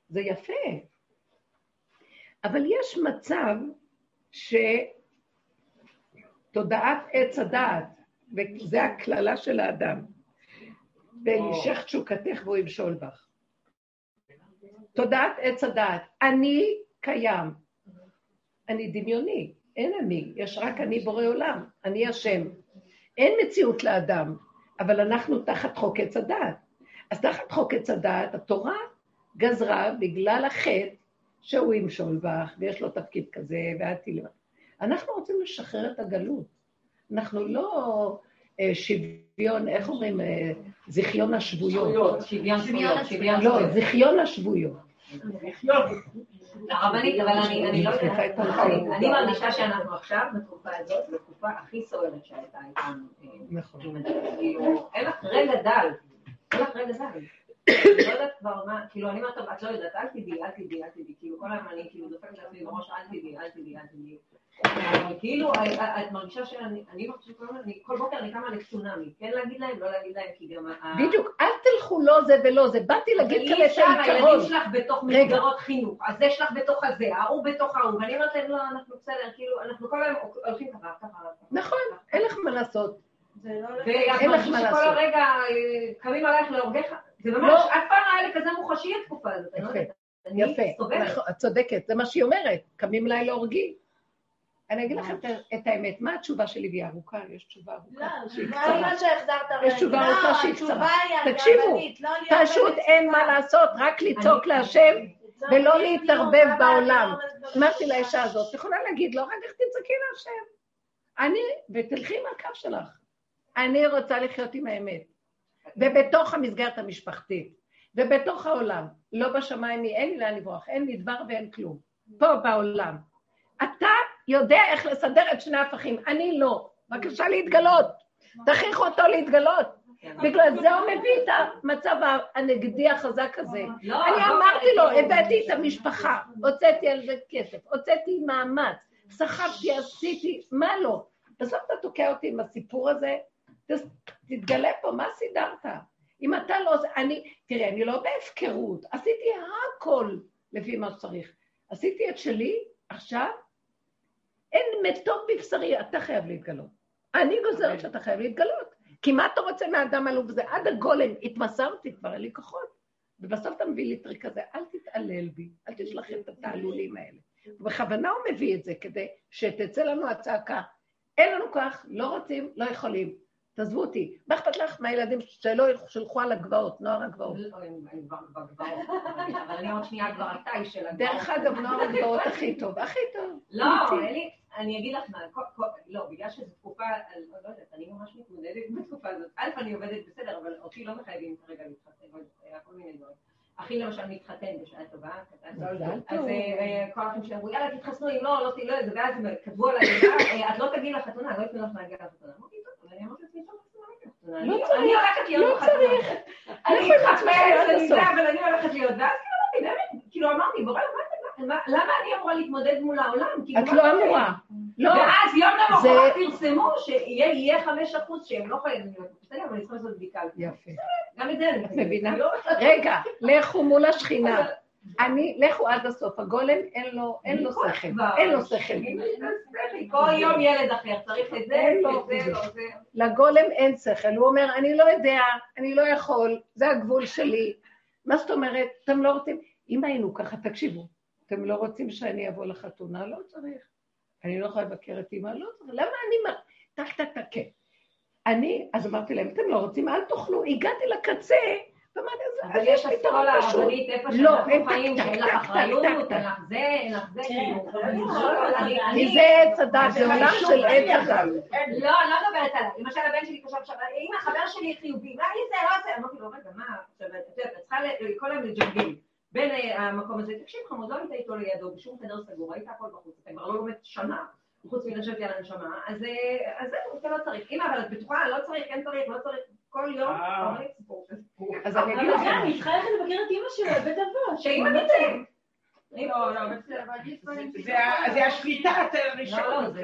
זה יפה. אבל יש מצב שתודעת עץ הדעת, וזה הקללה של האדם, וישך תשוקתך והוא ימשול בך. תודעת עץ הדעת, אני קיים, אני דמיוני, אין אני, יש רק אני בורא עולם, אני השם. אין מציאות לאדם, אבל אנחנו תחת חוק עץ הדעת. אז תחת חוק עץ הדעת, התורה גזרה בגלל החטא שהוא ימשול בך, ויש לו תפקיד כזה, ואת תלמד. אנחנו רוצים לשחרר את הגלות. אנחנו לא אה, שוויון, איך אומרים? אה, זיכיון השבויות. שוויון זכויות, שוויון לא. זיכיון השבויות. הרבנית, אבל אני לא יודעת, ההנחיות. אני- מרגישה שאנחנו עכשיו בתקופה הזאת, בתקופה הכי סוערת שהייתה איתנו. אה, נכון. כאילו, אין לך רגע דל. אין לך רגע דל. אני לא יודעת כבר מה, כאילו, אני אומרת, טוב, את לא יודעת, אל תדעי, אל תדעי, אל תדעי. כאילו, כל היום אני כאילו דופקת לעצמי בראש, אל תדעי, אל תדעי, אל תדעי. כאילו, את מרגישה שאני, אני מרגישה כל הזמן, אני- כל בוקר אני קמה לצונאמי. כן להגיד להם, לא להגיד להם, כי גם... ה- בדיוק, אל תלכו לא זה ולא זה, באתי להגיד כאן את אפשר, הילדים העיקרון. שלך בתוך. מסגרות חינוך, אז זה שלך בתוך הזה, ההוא בתוך ההוא, ואני אומרת להם, לא, אנחנו בסדר, כאילו, אנחנו כל היום הולכים ככה, ככה. נכון, אין לך מה לעשות. זה לא... ואת אין לך מרגישה מה שכל לעשות. הרגע אה, קמים עלייך להורגך, זה ממש, לא. אף פעם לא היה לי כזה מוחשי התקופה הזאת, אני לא יודעת, יפה. נכון, את צודקת, זה מה שהיא אומרת, קמים אליי להורגי. אני אגיד לכם את- האמת, מה התשובה שלי והיא ארוכה? יש תשובה לא, ארוכה קצרה. מה שהחזרת. יש תשובה לא, ארוכה שהיא קצרה. תקשיבו, לא פשוט. אין מה לעשות, רק לצעוק להשם, ולא להתערבב בעולם. לא. אמרתי לאישה הזאת, את יכולה להגיד לו, רק איך תצעקי להשם. אני, ותלכי עם הקו שלך. אני רוצה לחיות עם האמת. ובתוך המסגרת המשפחתית, ובתוך העולם, לא בשמיים, אין לי לאן לברוח, אין מדבר ואין כלום. פה בעולם. אתה יודע איך לסדר את שני הפכים, אני לא. בבקשה להתגלות. תכריחו אותו להתגלות. בגלל זה הוא מביא את המצב הנגדי החזק הזה. לא, אני לא, אמרתי לו, הבאתי את המשפחה, הוצאתי על זה כסף, הוצאתי מאמץ, סחבתי, עשיתי, מה לא? בסוף אתה תוקע אותי עם הסיפור הזה, תתגלה פה, מה סידרת? אם אתה לא אני, תראה, אני לא בהפקרות, עשיתי הכל לפי מה שצריך. עשיתי את שלי, עכשיו, אין מתוק בבשרי, אתה חייב להתגלות. אני גוזרת שאתה חייב להתגלות. כי מה אתה רוצה מאדם עלוב זה? עד הגולם, התמסרתי כבר, אין לי כוחות. ובסוף אתה מביא לי טריק כזה, אל תתעלל בי, אל תשלח את התעלולים האלה. בכוונה הוא מביא את זה, כדי שתצא לנו הצעקה. אין לנו כוח, לא רוצים, לא יכולים. תעזבו אותי. מה אכפת לך מהילדים שלא ילכו על הגבעות, נוער הגבעות? לא, הם- כבר בגבעות, אבל אני עוד שנייה כבר עלתה של הגבעות. דרך אגב, נוער הגבעות הכי טוב, הכי טוב. לא, אין לי, אני אגיד לך מה, לא, בגלל שזו תקופה, לא יודעת, אני ממש מתמודדת בתקופה הזאת. א', אני עובדת בסדר, אבל אותי לא מחייבים כרגע להתחתן, אבל היה כל מיני דברים. אחי למשל מתחתן בשעה טובה, אז טוב. אה, כל האחים שלי אמרו, יאללה, תתחסנו, אם לא, לא תהיי, לא יודעת, ואז כתבו עליי, "אה, את לא תגיעי לחתונה, לא ייתנו לך להגיע לחתונה. אמרתי, טוב, אני אמרתי לעצמי, לא. לא צריך, אני הולכת להיות לא בחתונה. אני אבל אני הולכת להיות, ואז כאילו אמרתי, כאילו אמרתי, בורא, מה- למה אני אמורה להתמודד מול העולם? את לא? אמורה. לא, ואז יום למחרת זה- פרסמו שיהיה חמש אחוז שהם לא חייבים להיות בסדר, אבל צריכים לעשות בדיקה. יפה. גם את זה אני מבינה? לא- רגע, לכו מול השכינה. אני, לכו עד הסוף. הגולם אין לו, אין לו שכל. אין לו שכל. כל יום ילד אחר, צריך את זה, אין לו, את זה, לא זה. לגולם אין שכל. הוא אומר, אני לא יודע, אני לא יכול, זה הגבול שלי. מה זאת אומרת? אתם לא רוצים... אם היינו ככה, תקשיבו, אתם לא רוצים שאני אבוא לחתונה? לא צריך. אני לא יכולה לבקר את אמא? לא צריך. למה אני... מה- טק, טק, טק, כן. אני, אז אמרתי להם, אתם לא רוצים, אל תאכלו. הגעתי לקצה, ואמרתי, אז אבל אז יש פתרון אסכולה פשוט. הרבנית איפה לא, שאנחנו אין חיים, טק, שאין טק, לך טק, אחריות, טק, טק. אין לך זה, אין לך זה, כאילו. כן. כי אני- זה עץ הדת, זה עולם של עץ הדת. לא, אני לא מדברת עליי. למשל הבן שלי חשב עכשיו, אם החבר שלי חיובי, מה לי זה, לא זה? אמרתי לו, רגע, מה? את יודעת, את צריכה כל היום לג'נגל. בין אה, המקום הזה, תקשיב חמוד, לא היית איתו לידו בשום חדר סגור, היית הכל בחוץ, אתה כבר לא לומד שנה, חוץ מלשבת על הנשמה, אז אה, אז זהו, אתה לא צריך. אמא, אבל את בטוחה, לא צריך, כן צריך, לא צריך, כל יום, אה. אז אני אגיד לכם, גם, היא צריכה ללכת לבקר את אימא שלה בבית אבות. שאמא תצא. לא, לא, זה השליטה הראשונה. לא, לא, לא,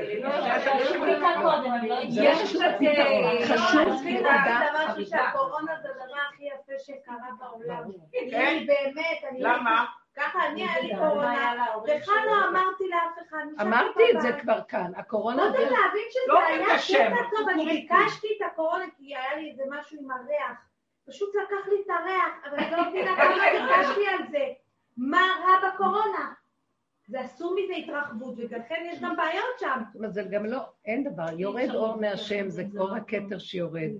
לא, אני לא יש לא קצת. אה, חשוב לא, לדעת שקרה בעולם. כן? אני באמת, אני... למה? ככה אני, היה לי קורונה, לך לא אמרתי לאף אחד. אמרתי את זה. כבר כאן, הקורונה קודם זה... להבין שזה לא היה קטע טוב, אני. ביקשתי את הקורונה כי היה לי איזה משהו עם הריח. פשוט לקח לי את הריח, אבל אני לא מבינה *laughs* כמה ביקשתי על זה. מה רע בקורונה? זה עשו מזה התרחבות, ולכן יש גם בעיות שם. זאת אומרת, זה גם לא, אין דבר, יורד אור מהשם, זה אור הכתר שיורד.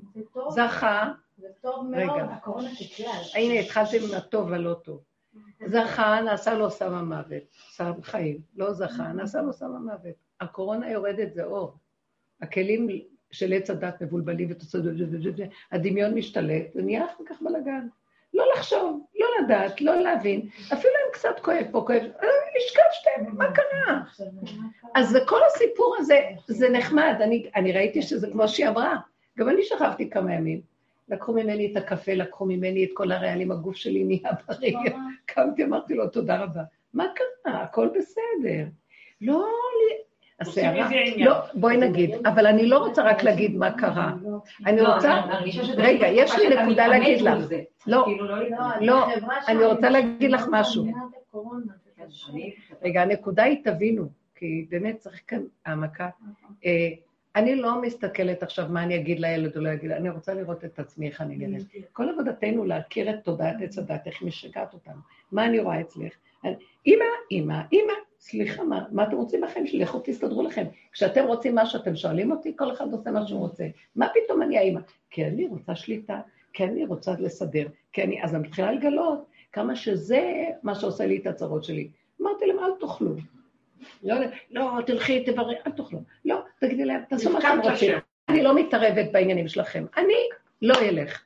זכה, זה טוב. מאוד, הקורונה ככלל. הנה התחלתם עם הטוב והלא טוב. זכה, נעשה לו סם המוות, סם חיים. לא זכה, נעשה לו סם המוות. הקורונה יורדת, זה אור. הכלים של עץ הדת מבולבלים ותוצאות, הדמיון משתלט, ונהיה אחר כך בלאגן. לא לחשוב, לא לדעת, לא להבין, אפילו אם קצת כואב פה, כואב, אה, השקשתם, מה קרה? אז זה כל הסיפור הזה, זה נחמד, אני, אני ראיתי שזה כמו שהיא אמרה, גם אני שכבתי כמה ימים. לקחו ממני את הקפה, לקחו ממני את כל הרעלים, הגוף שלי נהיה בריא. קמתי, אמרתי לו, תודה רבה. מה קרה? הכל בסדר. לא, הסערה, לא, בואי נגיד, אבל אני לא רוצה רק להגיד מה קרה. אני לא, רוצה, רגע, יש לי נקודה להגיד לך. לא, כאילו, לא, אני רוצה להגיד לך משהו. רגע, הנקודה היא, תבינו, כי באמת צריך כאן העמקה. אני לא מסתכלת עכשיו מה אני אגיד לילד או לא אגיד, אני רוצה לראות את עצמי, איך אני נראית. כל עבודתנו להכיר את תודעת עץ הדת, איך משגעת אותנו. מה אני רואה אצלך? אמא, אמא, אמא, סליחה, מה, מה אתם רוצים בחיים שלי? לכו תסתדרו לכם. כשאתם רוצים משהו, אתם שואלים אותי, כל אחד עושה מה שהוא רוצה. מה פתאום אני האמא? כי אני רוצה שליטה, כי אני רוצה לסדר, כי אני... אז אני מתחילה לגלות כמה שזה מה שעושה לי את הצרות שלי. אמרתי להם, אל תאכלו. לא, לא, תלכי, תברי, אל תאכלו. לא, תגידי להם, תעשו מה שאתם רוצים. אני לא מתערבת בעניינים שלכם. אני לא אלך.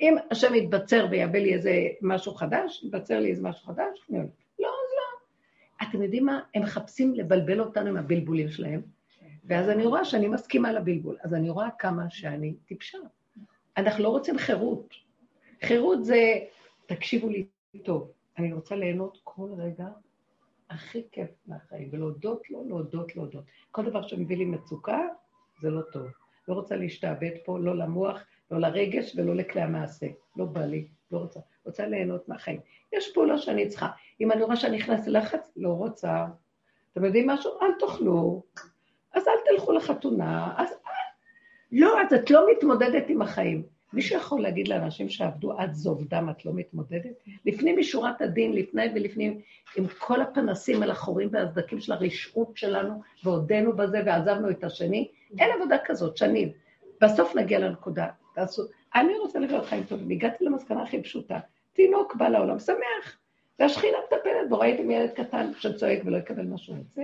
אם השם יתבצר ויאבא לי איזה משהו חדש, יתבצר לי איזה משהו חדש, אני הולך. לא, אז לא. אתם יודעים מה? הם מחפשים לבלבל אותנו עם הבלבולים שלהם, ואז אני רואה שאני מסכימה לבלבול. אז אני רואה כמה שאני טיפשה. אנחנו לא רוצים חירות. חירות זה, תקשיבו לי טוב, אני רוצה ליהנות כל רגע הכי כיף מהחיים, ולהודות לו, להודות, להודות. כל דבר שמביא לי מצוקה, זה לא טוב. לא רוצה להשתעבד פה, לא למוח, לא לרגש ולא לכלי המעשה. לא בא לי, לא רוצה. רוצה ליהנות מהחיים. יש פעולה שאני צריכה. אם אני רואה שאני נכנסת ללחץ, לא רוצה. אתם יודעים משהו? אל תאכלו. אז אל תלכו לחתונה. אז לא, אז את לא מתמודדת עם החיים. מישהו יכול להגיד לאנשים שעבדו עד זוב דם, את לא מתמודדת? לפנים משורת הדין, לפני ולפנים, עם כל הפנסים על החורים והסדקים של הרשעות שלנו, והודינו בזה ועזבנו את השני, אין עבודה כזאת, שנים. בסוף נגיע לנקודה. תעשו, אני רוצה לחיות חיים טובים. הגעתי למסקנה הכי פשוטה. תינוק בא לעולם שמח, והשכינה מטפלת בו. ראיתם ילד קטן שצועק ולא יקבל מה שהוא רוצה?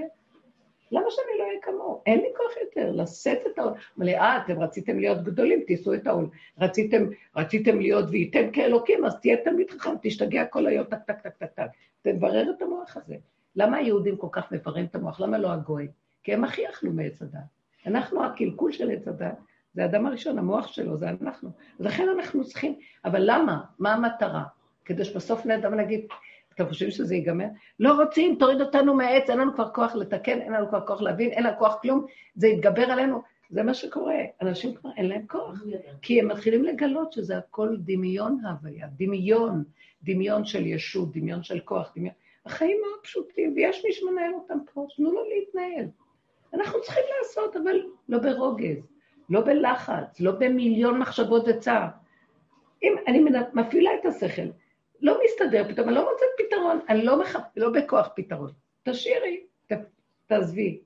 למה שאני לא אהיה כמוהו? אין לי כוח יותר לשאת את העול. אמר לי, אה, אתם רציתם להיות גדולים, תישאו את העול. רציתם, רציתם להיות וייתם כאלוקים, אז תהיה תמיד חכם, תשתגע כל היום, טק, טק, טק, טק, טק. תברר את המוח הזה. למה היהודים כל כך מבררים את המוח? למה לא הגויים? כי הם הכי אכלו מעץ הדת. אנחנו, הקלקול של עץ הדת, זה האדם הראשון, המוח שלו, זה אנחנו. אז לכן אנחנו צריכים, אבל למה? מה המטרה? כדי שבסוף נדע ונגיד, אתם חושבים שזה ייגמר? לא רוצים, תוריד אותנו מהעץ, אין לנו כבר כוח לתקן, אין לנו כבר כוח להבין, אין לנו כוח כלום, זה יתגבר עלינו. זה מה שקורה, אנשים כבר אין להם כוח, כי הם מתחילים לגלות שזה הכל דמיון ההוויה, דמיון, דמיון של ישות, דמיון של כוח, דמיון. החיים מאוד פשוטים, ויש מי שמנהל אותם פה, תנו לו להתנהל. אנחנו צריכים לעשות, אבל לא ברוגז, לא בלחץ, לא במיליון מחשבות וצער. אם אני מפעילה את השכל, לא מסתדר פתאום, אני לא מוצאת פתרון, אני לא, מח... לא בכוח פתרון. תשאירי, ת... תעזבי.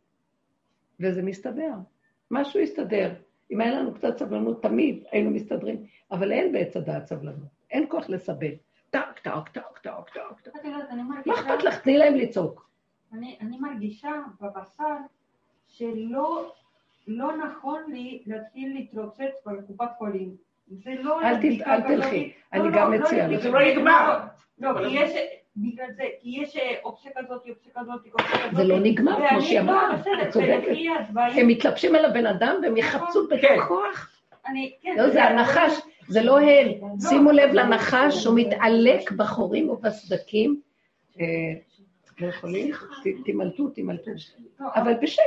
וזה מסתדר. משהו יסתדר. אם היה לנו קצת סבלנות, תמיד היינו מסתדרים, אבל אין בעץ הדעת סבלנות, אין כוח לסבל. טק, טק, טק, טק, טק. מה אכפת לך? תני להם לצעוק. אני מרגישה בבשר שלא לא נכון לי להתחיל להתרוצץ בקופת חולים. זה לא... אל תלכי, אני גם מציעה לך. זה לא נגמר. לא, כי יש... בגלל זה, כי יש אופציה כזאת, אופציה כזאת, אופציה כזאת. זה לא נגמר, כמו שהיא אמרה, את צודקת. הם מתלבשים על הבן אדם והם יחפשו בכוח. לא, זה הנחש, זה לא הם. שימו לב לנחש, הוא מתעלק בחורים ובסדקים. לא יכולים? תמלטו, תמלטו. אבל בשקט.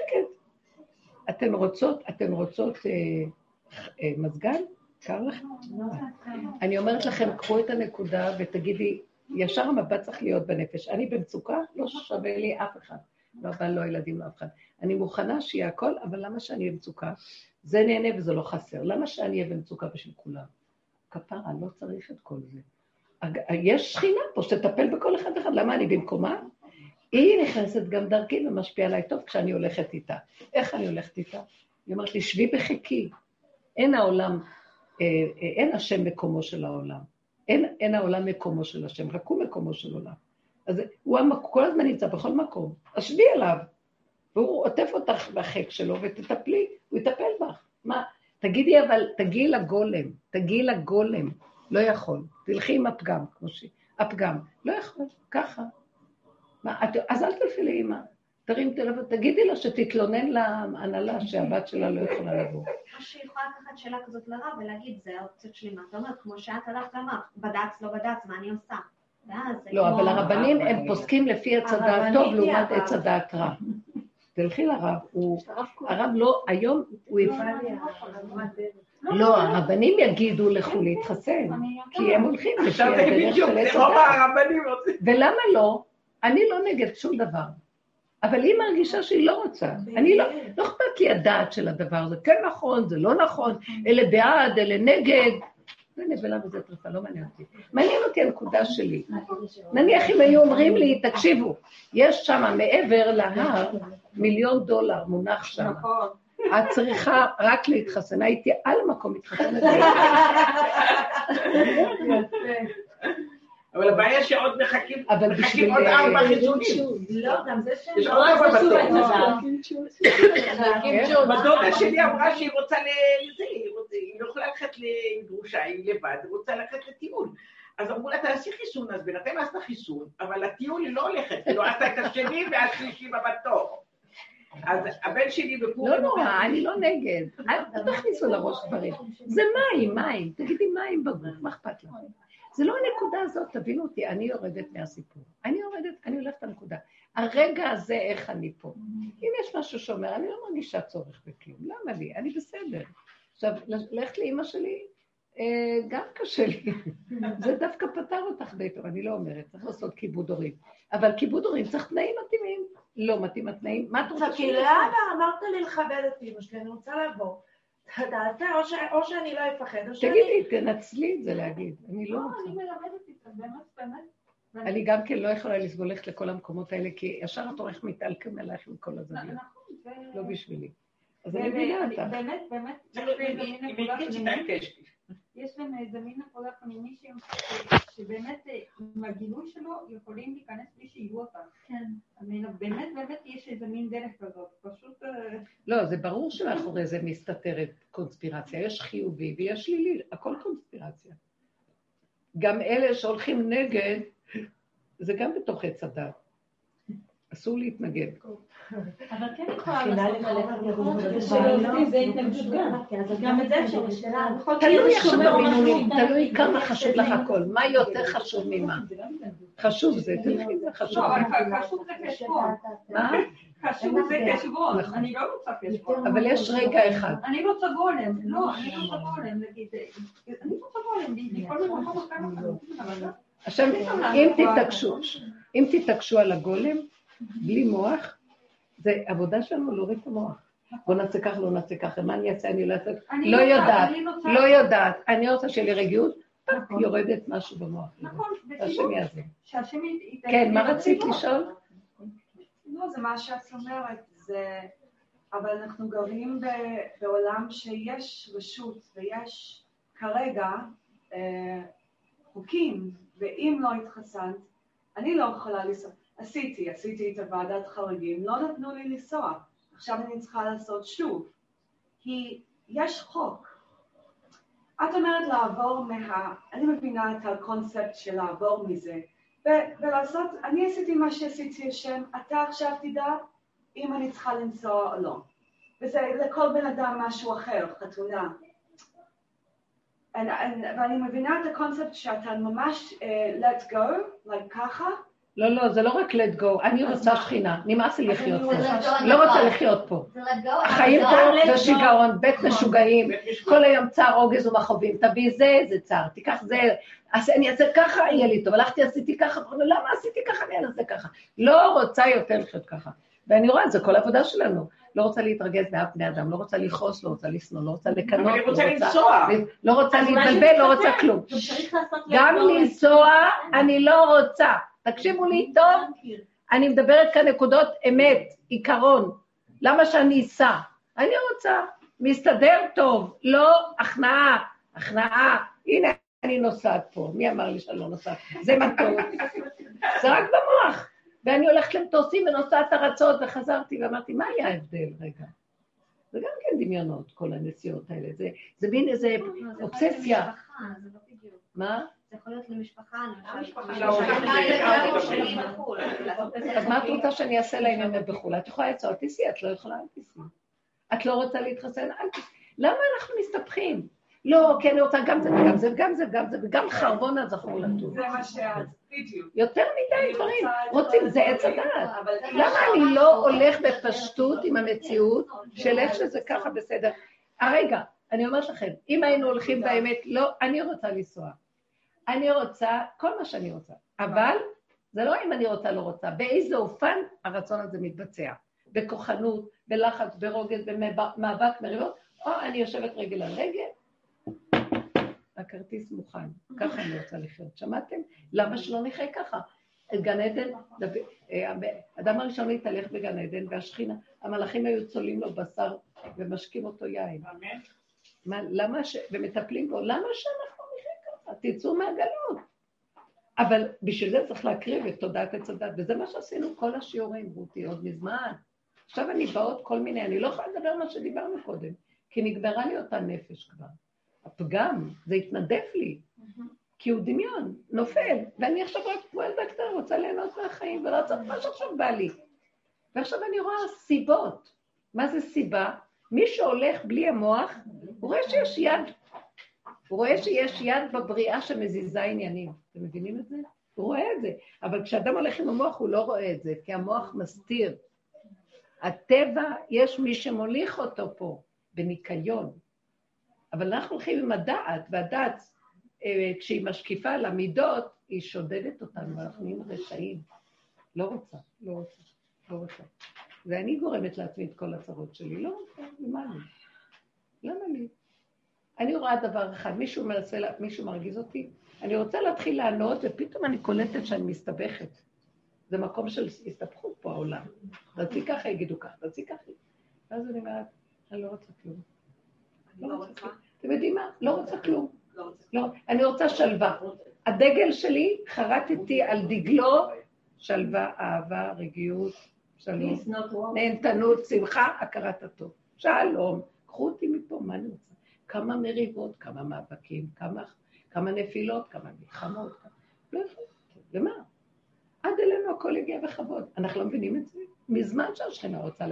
אתן רוצות, אתן רוצות מזגן? קר לכם? אני אומרת לכם, קחו את הנקודה ותגידי, ישר המבט צריך להיות בנפש. אני במצוקה, לא שווה לי אף אחד. לא הבעל, לא הילדים, לא אף אחד. אני מוכנה שיהיה הכל, אבל למה שאני אהיה במצוקה? זה נהנה וזה לא חסר. למה שאני אהיה במצוקה בשביל כולם? כפרה, לא צריך את כל זה. יש שכינה פה שתטפל בכל אחד אחד, למה אני במקומה? היא נכנסת גם דרכי ומשפיעה עליי טוב כשאני הולכת איתה. איך אני הולכת איתה? היא אומרת לי, שבי בחיקי. אין העולם, אין השם מקומו של העולם. אין, אין העולם מקומו של השם, רק הוא מקומו של עולם. אז הוא המק... כל הזמן נמצא בכל מקום, אז שבי עליו. והוא עוטף אותך בחיק שלו ותטפלי, הוא יטפל בך. מה? תגידי אבל, תגיעי לגולם, תגיעי לגולם. לא יכול. תלכי עם הפגם, כמו ש... הפגם. לא יכול, ככה. מה, את... אז אל תלכי לאימא. תרים טלפון, תגידי לה שתתלונן להנהלה שהבת שלה לא יכולה לבוא. או שהיא יכולה לקחת שאלה כזאת לרב ולהגיד, זה האופציות שלי, מה אתה אומר? כמו שאת הלכת ואמרת, בד"ץ, לא בד"ץ, מה אני עושה? לא, אבל הרבנים הם פוסקים לפי עץ הדעת טוב לעומת. עץ הדעת רע. *laughs* תלכי לרב, הוא, הרב לא, היום הוא יפעל. לא, הרבנים יגידו לכו להתחסן, כי הם הולכים לפי עכשיו זה הדרך בדיוק, של עץ זה רוב הדעת. ולמה לא? אני לא נגד שום דבר. אבל היא מרגישה שהיא לא רוצה. אני לא, לא אכפת לי הדעת של הדבר הזה. כן נכון, זה לא נכון, אלה בעד, אלה נגד. זה נבלה וזה טרפה, לא מעניין אותי. מעניין אותי הנקודה שלי. נניח אם היו אומרים לי, תקשיבו, יש שם מעבר להר מיליון דולר מונח שם. נכון. את צריכה רק להתחסן. הייתי על המקום מתחסנת. *laughs* אבל הבעיה שעוד מחכים, אבל מחכים. עוד ארבע אה, חיסונים. לא, גם זה ש... יש עוד ארבע בתור. בדודה שלי אמרה שהיא רוצה ל... לזה, היא לא יכולה ללכת לגרושה, היא לבד, היא רוצה ללכת לטיול. אז אמרו לה, תעשי חיסון, אז בינתיים עשתה חיסון, אבל לטיול היא לא הולכת, היא לא עשתה את השני והשלישי בבתור. אז הבן שלי בפורים... לא נורא, אני לא נגד. אל אל תכניסו לראש דברים. זה מים, מים. תגידי מים בגוף, מה אכפת לך? זה לא הנקודה הזאת, תבינו אותי, אני יורדת מהסיפור. אני יורדת, אני הולכת לנקודה. הרגע הזה, איך אני פה. אם יש משהו שאומר, אני לא מרגישה צורך בכלום, למה לי? אני בסדר. עכשיו, ללכת לאימא שלי, אה, גם קשה לי. *laughs* זה דווקא פתר אותך די טוב, אני לא אומרת, צריך לעשות כיבוד הורים. אבל כיבוד הורים צריך תנאים מתאימים. לא מתאים התנאים, מה את רוצה שאני לאבא, אמרת לי לכבד את אמא שלי, אני רוצה לבוא. דעתה, או ש- או שאני לא אפחד, או שאני... תגידי, תנצלי את זה להגיד, אני לא לא, רוצה. אני מלמדת איתה, באמת, באמת. אני גם כן לא יכולה לסבול ללכת לכל המקומות האלה, כי ישר את הולכת מתעלקם עלייך עם כל הזוויות. נכון, זה... לא בשבילי. אז אני מבינה אותך. באמת, באמת, יש להם איזה מין נקודה פנימית, שהם- שבאמת אה, עם הגילוי שלו יכולים להיכנס בלי שיהיו אותם. כן. אני- באמת, באמת יש איזה מין דרך כזאת, פשוט... אה, לא, זה ברור שמאחורי זה מסתתרת קונספירציה. יש חיובי ויש שלילי, הכל קונספירציה. גם אלה שהולכים נגד, זה גם בתוך עץ הדת. אסור להתנגד. אבל כן יכולה מתחילה לעשות נכון? הדיבור שלעובדים הזה. זה התנגדות גם. גם את זה אפשר לשאלה. תלוי עכשיו במינונים, תלוי כמה חשוב לך הכל, מה יותר חשוב ממה. חשוב זה, תלכי, זה חשוב. לא, חשוב זה חשבון. מה? חשוב זה חשבון. נכון. אני לא רוצה חשבון. אבל יש רגע אחד. אני רוצה גולם. לא, אני רוצה גולם, נגיד. אני רוצה גולם, מכל מיני מקום אחר. עכשיו, אם תתעקשו, אם תתעקשו על הגולם, בלי מוח, זה עבודה שלנו להוריד את המוח. בוא נעשה ככה, לא נעשה ככה, מה אני אעשה, אני לא אעשה, לא רוצה- יודעת, לא יודעת, אני רוצה שיהיה לי רגיעות, נכון. יורדת משהו במוח. נכון. יעזור. שהשם ייתן כן, מה רצית. לשאול? לא, זה מה שאת אומרת, זה... אבל אנחנו גרים בעולם שיש רשות ויש כרגע אה, חוקים, ואם לא התחסנת, אני לא יכולה לנסוע. עשיתי, עשיתי את הוועדת חריגים, לא נתנו לי לנסוע. עכשיו אני צריכה לעשות שוב. כי יש חוק. את אומרת לעבור מה... אני מבינה את הקונספט של לעבור מזה. ו- ולעשות, אני עשיתי מה שעשיתי השם, אתה עכשיו תדע אם אני צריכה לנסוע או לא. וזה לכל בן אדם משהו אחר, חתונה. אני- אני- ואני מבינה את הקונספט שאתה ממש uh, let go, like ככה, לא, לא, זה לא רק let go, אני רוצה? שכינה, נמאס לי לחיות אני פה. לא רוצה לחיות פה. החיים פה זה. שיגעון, בית משוגעים, בית משוגעים. כל היום צער, רוגז ומכאובים, תביא זה, זה צער, תיקח זה, אז אני אעשה ככה, יהיה לי טוב, הלכתי, עשיתי ככה, למה עשיתי ככה, אני אעשה ככה. לא רוצה יותר לחיות ככה. ואני רואה, זה כל העבודה שלנו. לא רוצה להתרגז באף בני אדם, לא רוצה לכעוס, לא רוצה לשנוא, לא רוצה לקנות, אני רוצה לא לנסוע. לא רוצה להתבלבל, לא. רוצה כלום. גם. לנסוע, אני לא רוצה. תקשיבו לי טוב, אני מדברת כאן נקודות אמת, עיקרון. למה שאני אסע? אני רוצה, מסתדר טוב, לא הכנעה, הכנעה. הנה, אני נוסעת פה, מי אמר לי שאני לא נוסעת? זה מטוס. זה רק במוח. ואני הולכת למטוסים ונוסעת ארצות, וחזרתי ואמרתי, מה היה ההבדל רגע? זה גם כן דמיונות, כל הנסיעות האלה. זה, זה מין איזה לא, להיות אובססיה. לא. מה? זה יכול להיות למשפחה. לא, לא, לא, לא. בחו"ל, לעשות אז מה את רוצה שאני אעשה לעניין בחו"ל? את יכולה לצעוק, תיסעי, את לא יכולה, אל תיסעי. את לא רוצה להתחסן, אל תיסעי. למה אנחנו מסתבכים? לא, כי אני רוצה גם זה וגם זה וגם זה וגם זה וגם חרבון הזכור לטוב. זה מה שאת, בדיוק. יותר מדי דברים. רוצים, זה עץ הדעת. למה אני לא הולך בפשטות עם המציאות של איך שזה ככה בסדר? הרגע, אני אומרת לכם, אם היינו הולכים באמת, לא, אני רוצה לנסוע. אני רוצה, כל מה שאני רוצה. אבל זה לא אם אני רוצה, לא רוצה. באיזה אופן הרצון הזה מתבצע. בכוחנות, בלחץ, ברוגז, במאבק, מריבות, או אני יושבת רגל על רגל, הכרטיס מוכן. ככה אני רוצה לחיות. שמעתם? למה שלא נחיה ככה? גן עדן, האדם הראשון להתהלך בגן עדן, והשכינה, המלאכים היו צולעים לו בשר ומשקים אותו יין. אמן. מה, למה ש... ומטפלים בו, למה שאנחנו נחיה ככה? תצאו מהגלות. אבל בשביל זה צריך להקריב את תודעת עץ הדת, וזה מה שעשינו כל השיעורים, רותי, עוד מזמן. עכשיו אני באות כל מיני, אני לא יכולה לדבר מה שדיברנו קודם, כי נגמרה לי אותה נפש כבר. הפגם, זה התנדף לי, כי הוא דמיון, נופל, ואני עכשיו רק כמו ילדה רוצה ליהנות מהחיים, צריך מה שעכשיו בא לי. ועכשיו אני רואה סיבות. מה זה סיבה? מי שהולך בלי המוח, הוא רואה שיש יד, הוא רואה שיש יד בבריאה שמזיזה עניינים. אתם מבינים את זה? הוא רואה את זה. אבל כשאדם הולך עם המוח, הוא לא רואה את זה, כי המוח מסתיר. הטבע, יש מי שמוליך אותו פה, בניקיון. אבל אנחנו הולכים עם הדעת, והדעת, אה, כשהיא משקיפה על המידות, היא שודדת אותנו, ואנחנו נהיים רשעים. לא רוצה, לא רוצה, לא רוצה. ואני גורמת לעצמי את כל הצרות שלי. לא רוצה, למה לי? למה לי? אני רואה דבר אחד, מישהו מנסה, מישהו מרגיז אותי, אני רוצה להתחיל לענות, ופתאום אני קולטת שאני מסתבכת. זה מקום של הסתבכות פה העולם. תעשי ככה, יגידו ככה, תעשי ככה. ואז אני אומרת, אני לא רוצה כלום. לא כלום. אתם יודעים מה? לא רוצה כלום. לא, אני רוצה שלווה. הדגל שלי, חרטתי על דגלו שלווה, אהבה, רגיעות, שלום, נהנתנות, שמחה, הכרת הטוב. שלום, קחו אותי מפה, מה אני רוצה? כמה מריבות, כמה מאבקים, כמה, כמה נפילות, כמה מלחמות. לא יכול, למה? עד אלינו הכל הגיע בכבוד. אנחנו לא מבינים את זה? מזמן שהשכינה רוצה...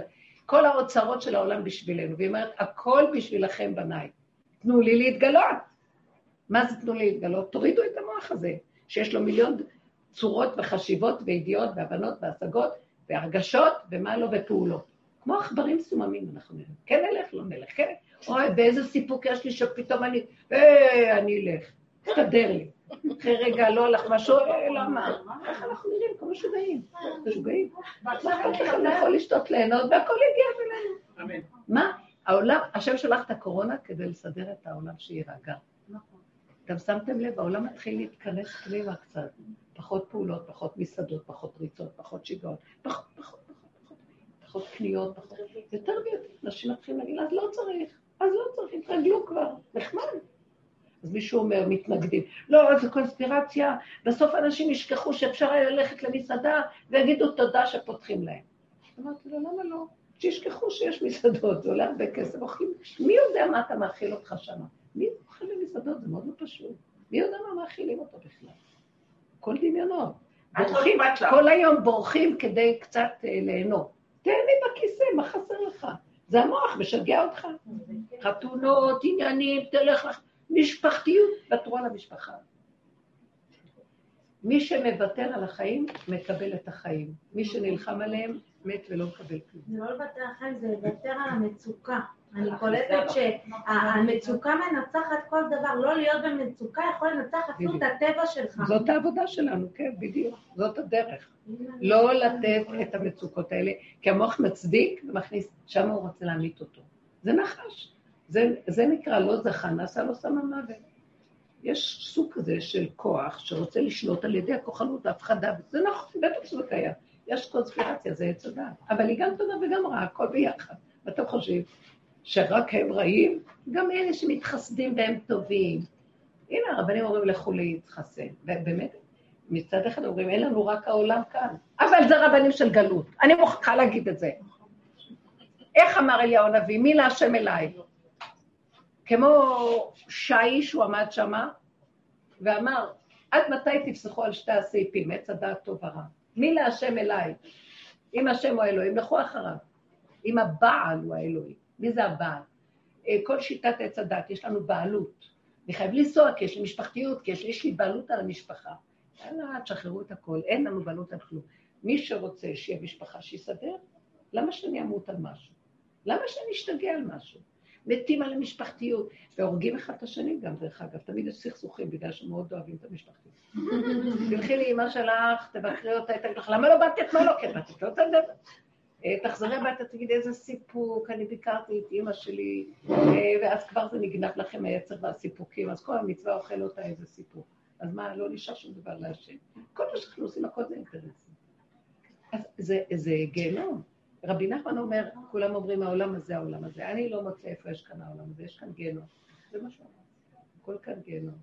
כל האוצרות של העולם בשבילנו, והיא אומרת, הכל בשבילכם בניי. תנו לי להתגלות. מה זה תנו לי להתגלות? תורידו את המוח הזה, שיש לו מיליון צורות וחשיבות וידיעות והבנות והשגות והרגשות ומה לא ופעולות. כמו עכברים סוממים אנחנו נראים. כן נלך, לא נלך, כן. אוי, באיזה סיפוק יש לי שפתאום אני, אה, אני אלך. תסתדר לי. אחרי רגע לא הלך משהו, אה, למה? ככה אנחנו נראים כמו משוגעים. משוגעים. מה אכפת לכם לאכול, לשתות, ליהנות, והכל יגיע אלינו. אמן. מה? העולם, השם שלח את הקורונה כדי לסדר את העולם שיירגע. גם שמתם לב, העולם מתחיל להתכנס פנימה קצת. פחות פעולות, פחות מסעדות, פחות ריצות, פחות שיגעון, פחות, פחות, פחות, פחות, פחות קניות, פחות... יותר ויותר. אנשים מתחילים להגיד, אז לא צריך, אז לא צריך, התרגלו כבר, נחמד. אז מישהו אומר, מתנגדים, לא, זו קונספירציה, בסוף אנשים ישכחו שאפשר היה ללכת למסעדה ויגידו תודה שפותחים להם. אמרתי לו, למה לא? שישכחו שיש מסעדות, זה עולה הרבה כסף, אוכלים, מי יודע מה אתה מאכיל אותך שם? מי אוכל במסעדות? זה מאוד לא פשוט. מי יודע מה מאכילים אותו בכלל? כל דמיונות. בורחים. כל היום בורחים כדי קצת אה, ליהנות. תהנה בכיסא, מה חסר לך? זה המוח משגע אותך. חתונות, עניינים, תלך לך, משפחתיות, ותרו על המשפחה. מי שמוותר על החיים, מקבל את החיים. מי שנלחם עליהם, מת ולא מקבל כלום. זה לא לוותר על החיים, זה לוותר על המצוקה. אני קולטת שהמצוקה מנצחת כל דבר, לא להיות במצוקה יכול לנצח אפילו את הטבע שלך. זאת העבודה שלנו, כן, בדיוק. זאת הדרך. לא לתת את המצוקות האלה, כי המוח מצדיק ומכניס, שם הוא רוצה להמית אותו. זה נחש. זה, זה נקרא לא זכה, נעשה לו סם המוות. יש סוג כזה של כוח שרוצה לשלוט על ידי הכוחנות, ההפחדה, זה נכון, בטח שזה קיים. יש קונספירציה, זה עץ הדעת. אבל היא גם טובה וגם רעה, הכל ביחד. ואתם חושבים שרק הם רעים? גם אלה שמתחסדים והם טובים. הנה, הרבנים אומרים לכו להתחסן. ובאמת, מצד אחד אומרים, אין לנו רק העולם כאן. אבל זה רבנים של גלות. אני מוכרחה להגיד את זה. איך אמר אליהו הנביא? מי להשם אליי? כמו שי שהוא עמד שמה, ואמר, עד מתי תפסחו על שתי הסעיפים, עץ הדעת טוב ורע? מי להשם אליי? אם השם הוא האלוהים, לכו אחריו. אם הבעל הוא האלוהים. מי זה הבעל? אה, כל שיטת עץ הדת, יש לנו בעלות. אני חייב לנסוע כי יש לי משפחתיות, כי יש לי בעלות על המשפחה. יאללה, תשחררו את הכל, אין לנו בעלות על כלום. מי שרוצה שיהיה משפחה, שיסדר. למה שאני אמות על משהו? למה שאני אשתגע על משהו? מתים על המשפחתיות, והורגים אחד את השני גם, דרך אגב. תמיד יש סכסוכים, בגלל שמאוד אוהבים את המשפחתיות. תלכי לאמא שלך, תבקרי אותה, תגיד לך, למה לא באתי אתמול? לא, כן, באתי לא תדבר. תחזרי הביתה, תגידי איזה סיפוק, אני ביקרתי את אימא שלי, אה, ואז כבר זה נגנב לכם היצר והסיפוקים, אז כל המצווה אוכל אותה איזה סיפוק. אז מה, לא נשאר שום דבר להשם. כל מה שאנחנו עושים, הכל זה אינטרסים. אז זה, זה גיהנום. רבי נחמן אומר, כולם אומרים, העולם הזה, העולם הזה. אני לא מוצא איפה יש כאן העולם הזה, יש כאן גיהנום. זה מה שהוא אמר. הכל כאן גיהנום.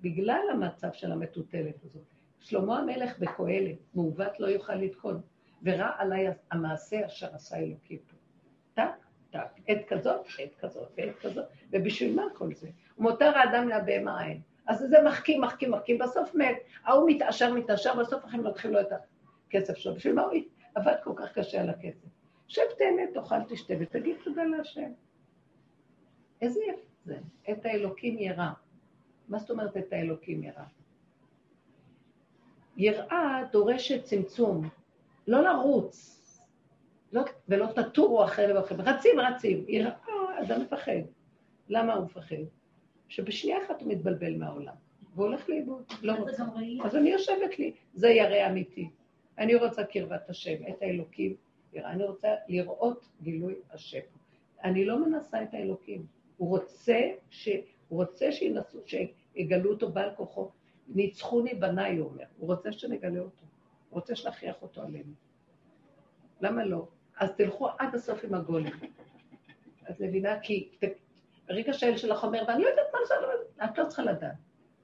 בגלל המצב של המטוטלת הזאת. שלמה המלך בקהלת, מעוות לא יוכל לתקון. ורע עליי המעשה אשר עשה אלוקים פה. טק, טק, עת כזאת, עת כזאת, עת כזאת, ובשביל מה כל זה? ומותר האדם להבהמה עין. אז זה מחכים, מחכים, מחכים, בסוף מת. ההוא מתעשר, מתעשר, בסוף אחים לוקחים לו את הכסף שלו. בשביל מה הוא עבד כל כך קשה על הכסף? שב תהנה, תאכל, תשתה ותגיד תודה להשם. איזה יפה זה, את האלוקים ירא. מה זאת אומרת את האלוקים ירא? יראה דורשת צמצום, לא לרוץ, לא, ולא תטורו אחרי ואחרי, רצים, רצים. יראה, אדם מפחד. למה הוא מפחד? שבשנייה אחת הוא מתבלבל מהעולם, והוא הולך לאיבוד, לא רוצה. אז אני יושבת לי, זה ירא אמיתי. אני רוצה קרבת השם, את האלוקים, יראה. אני רוצה לראות גילוי השם. אני לא מנסה את האלוקים. הוא רוצה, ש... הוא רוצה שינסו, שיגלו אותו בעל כוחו. ניצחוני בניי, הוא אומר. הוא רוצה שנגלה אותו. הוא רוצה שנכריח אותו עלינו. למה לא? אז תלכו עד הסוף עם הגולם. את מבינה? כי ברגע שהאל שלך אומר, ואני לא יודעת מה זה, את לא צריכה לדעת.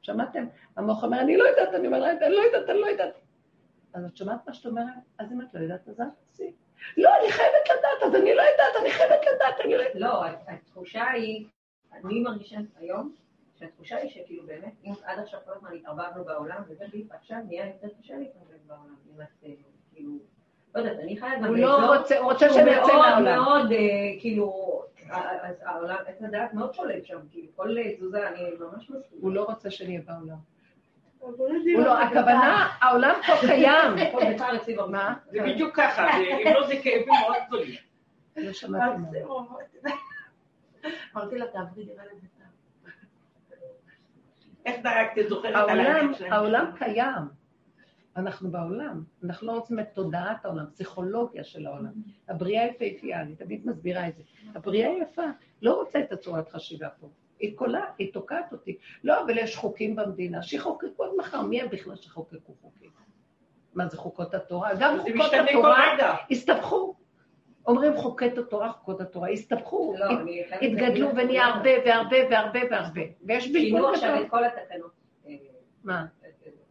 שמעתם? המוח אומר, אני לא יודעת, אני אומרת, אני לא יודעת, אני לא יודעת. אז את שומעת מה שאת אומרת? אז אם את לא יודעת, אז אל תעשי. לא, אני חייבת לדעת, אז אני לא יודעת, אני חייבת לדעת, אני לא יודעת. לא, התחושה היא, אני מרגישה היום, שהתחושה היא שכאילו באמת, אם עד עכשיו כל הזמן התערבבנו בעולם, ובאמת עכשיו נהיה יותר קשה להתערבב בעולם. אם את אה, כאילו, לא יודעת, אני חיה גם הוא לא רוצה, הוא רוצה שנצא מהעולם. מאוד מאוד, אה, כאילו, העולם, עץ הדעת מאוד שולט שם, כאילו, כל תזוזה, אני ממש מסכים. הוא לא רוצה שנהיה בעולם. לא, הכוונה, העולם פה קיים. *laughs* מה? זה בדיוק ככה, אם לא זה כאבים מאוד גדולים. לא שמעתי. אמרתי לה, תעברי דירה לביתה. איך דאגת, את זוכרת על העולם, העולם קיים. אנחנו בעולם. אנחנו לא רוצים את תודעת העולם, פסיכולוגיה של העולם. הבריאה יפהפייה, אני תמיד מסבירה את זה. הבריאה יפה, לא רוצה את הצורת חשיבה פה. היא קולה, היא תוקעת אותי. לא, אבל יש חוקים במדינה, שיחוקקו עד מחר. מי הם בכלל שחוקקו חוקים? מה זה חוקות התורה? גם חוקות התורה הסתבכו. אומרים חוקי התורה, חוקות התורה, הסתבכו, לא, התגדלו ונהיה הרבה והרבה והרבה והרבה. ויש בלבול שינו עכשיו את כל התקנות. מה?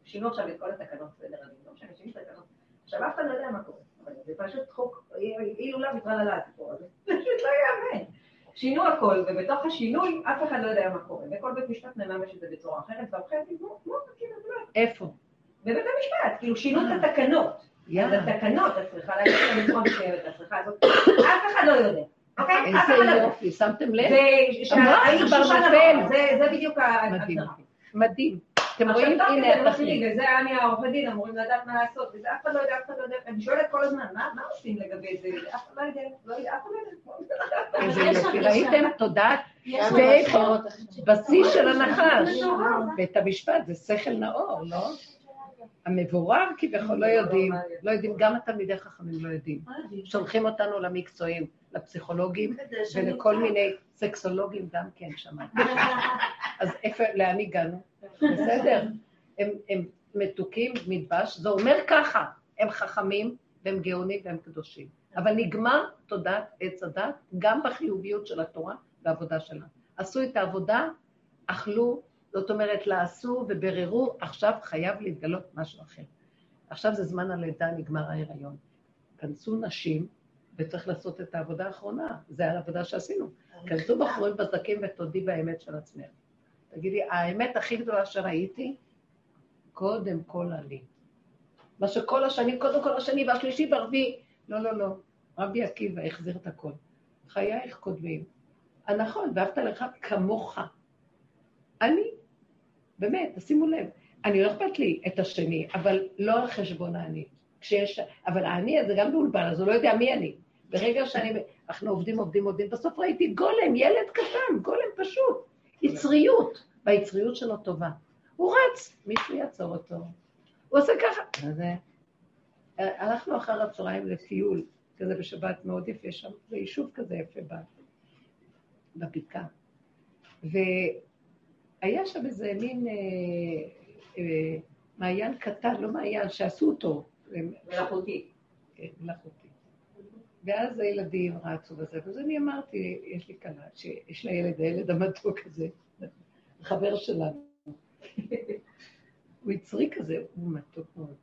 שינו עכשיו את כל התקנות הדין, לא משנה, שינו את התקנות. עכשיו אף אחד לא יודע מה קורה, אבל זה פשוט חוק, הילולה וטרללה הסיפור הזה, *laughs* פשוט לא יאמן. שינו הכל, ובתוך השינוי אף אחד לא יודע מה קורה, וכל בית משפט מממש את זה בצורה אחרת, ואחרת, כמו, כמו, כאילו, איפה? בבית המשפט, כאילו שינו את התקנות. אז התקנות, את צריכה להגיד את בצורה מסוימת, את צריכה לעשות, אף אחד לא יודע. אוקיי? לא איזה יודע. יופי, שמתם לב? כבר נופל. זה- זה בדיוק. ההגדרה. מדהים. אתם רואים? הנה זה התכלית. וזה אני העורכי דין אמורים לדעת מה לעשות, וזה אף אחד לא יודע, אף אחד לא יודע, אני שואלת כל הזמן, מה מה עושים לגבי זה, אף אחד לא יודע, לא יודע, אף אחד לא יודע. ראיתם? תודעת בשיא של הנחש. בית המשפט זה שכל נאור, לא? המבורר כביכול לא יודעים, לא יודעים, גם התלמידי חכמים לא יודעים. שולחים אותנו למקצועים, לפסיכולוגים ולכל מיני סקסולוגים גם כן שמעתי. *laughs* אז איפה, לאן הגענו? בסדר. הם, הם מתוקים, מדבש, זה אומר ככה, הם חכמים והם גאונים והם קדושים. אבל נגמר תודעת עץ הדת גם בחיוביות של התורה והעבודה שלה. עשו את העבודה, אכלו, זאת אומרת, לעשו ובררו, עכשיו חייב להתגלות משהו אחר. עכשיו זה זמן הלידה, נגמר ההיריון. כנסו נשים, וצריך לעשות את העבודה האחרונה, זה העבודה שעשינו. כנסו בחורים בזקים ותודי באמת של עצמך. תגידי, האמת הכי גדולה שראיתי, קודם כל אני. מה שכל השנים, קודם כל השני והשלישי והרביעי, לא, לא, לא. רבי עקיבא החזיר את הכל. חייך קודמים. הנכון, ואהבת לך כמוך. אני, באמת, תשימו לב, אני לא אכפת לי את השני, אבל לא על חשבון האני. כשיש, אבל האני הזה גם באולפן, אז הוא לא יודע מי אני. ברגע שאני, אנחנו עובדים, עובדים, עובדים, בסוף ראיתי גולם, ילד קטן, גולם פשוט, יצריות, והיצריות שלו טובה. הוא רץ, מישהו יעצור אותו. הוא עושה ככה. זה... הלכנו אחר הצהריים לטיול, כזה בשבת מאוד יפה שם, זה יישוב כזה יפה בבקעה. והיה שם איזה מין אה, אה, מעיין קטן, לא מעיין, שעשו אותו. מלאכותי. כן, מלאכותי. ואז הילדים רצו וזה, ואז אני אמרתי, יש לי כלה, שיש לה ילד, הילד המתוק הזה, חבר שלנו. הוא יצרי כזה, הוא מתוק מאוד.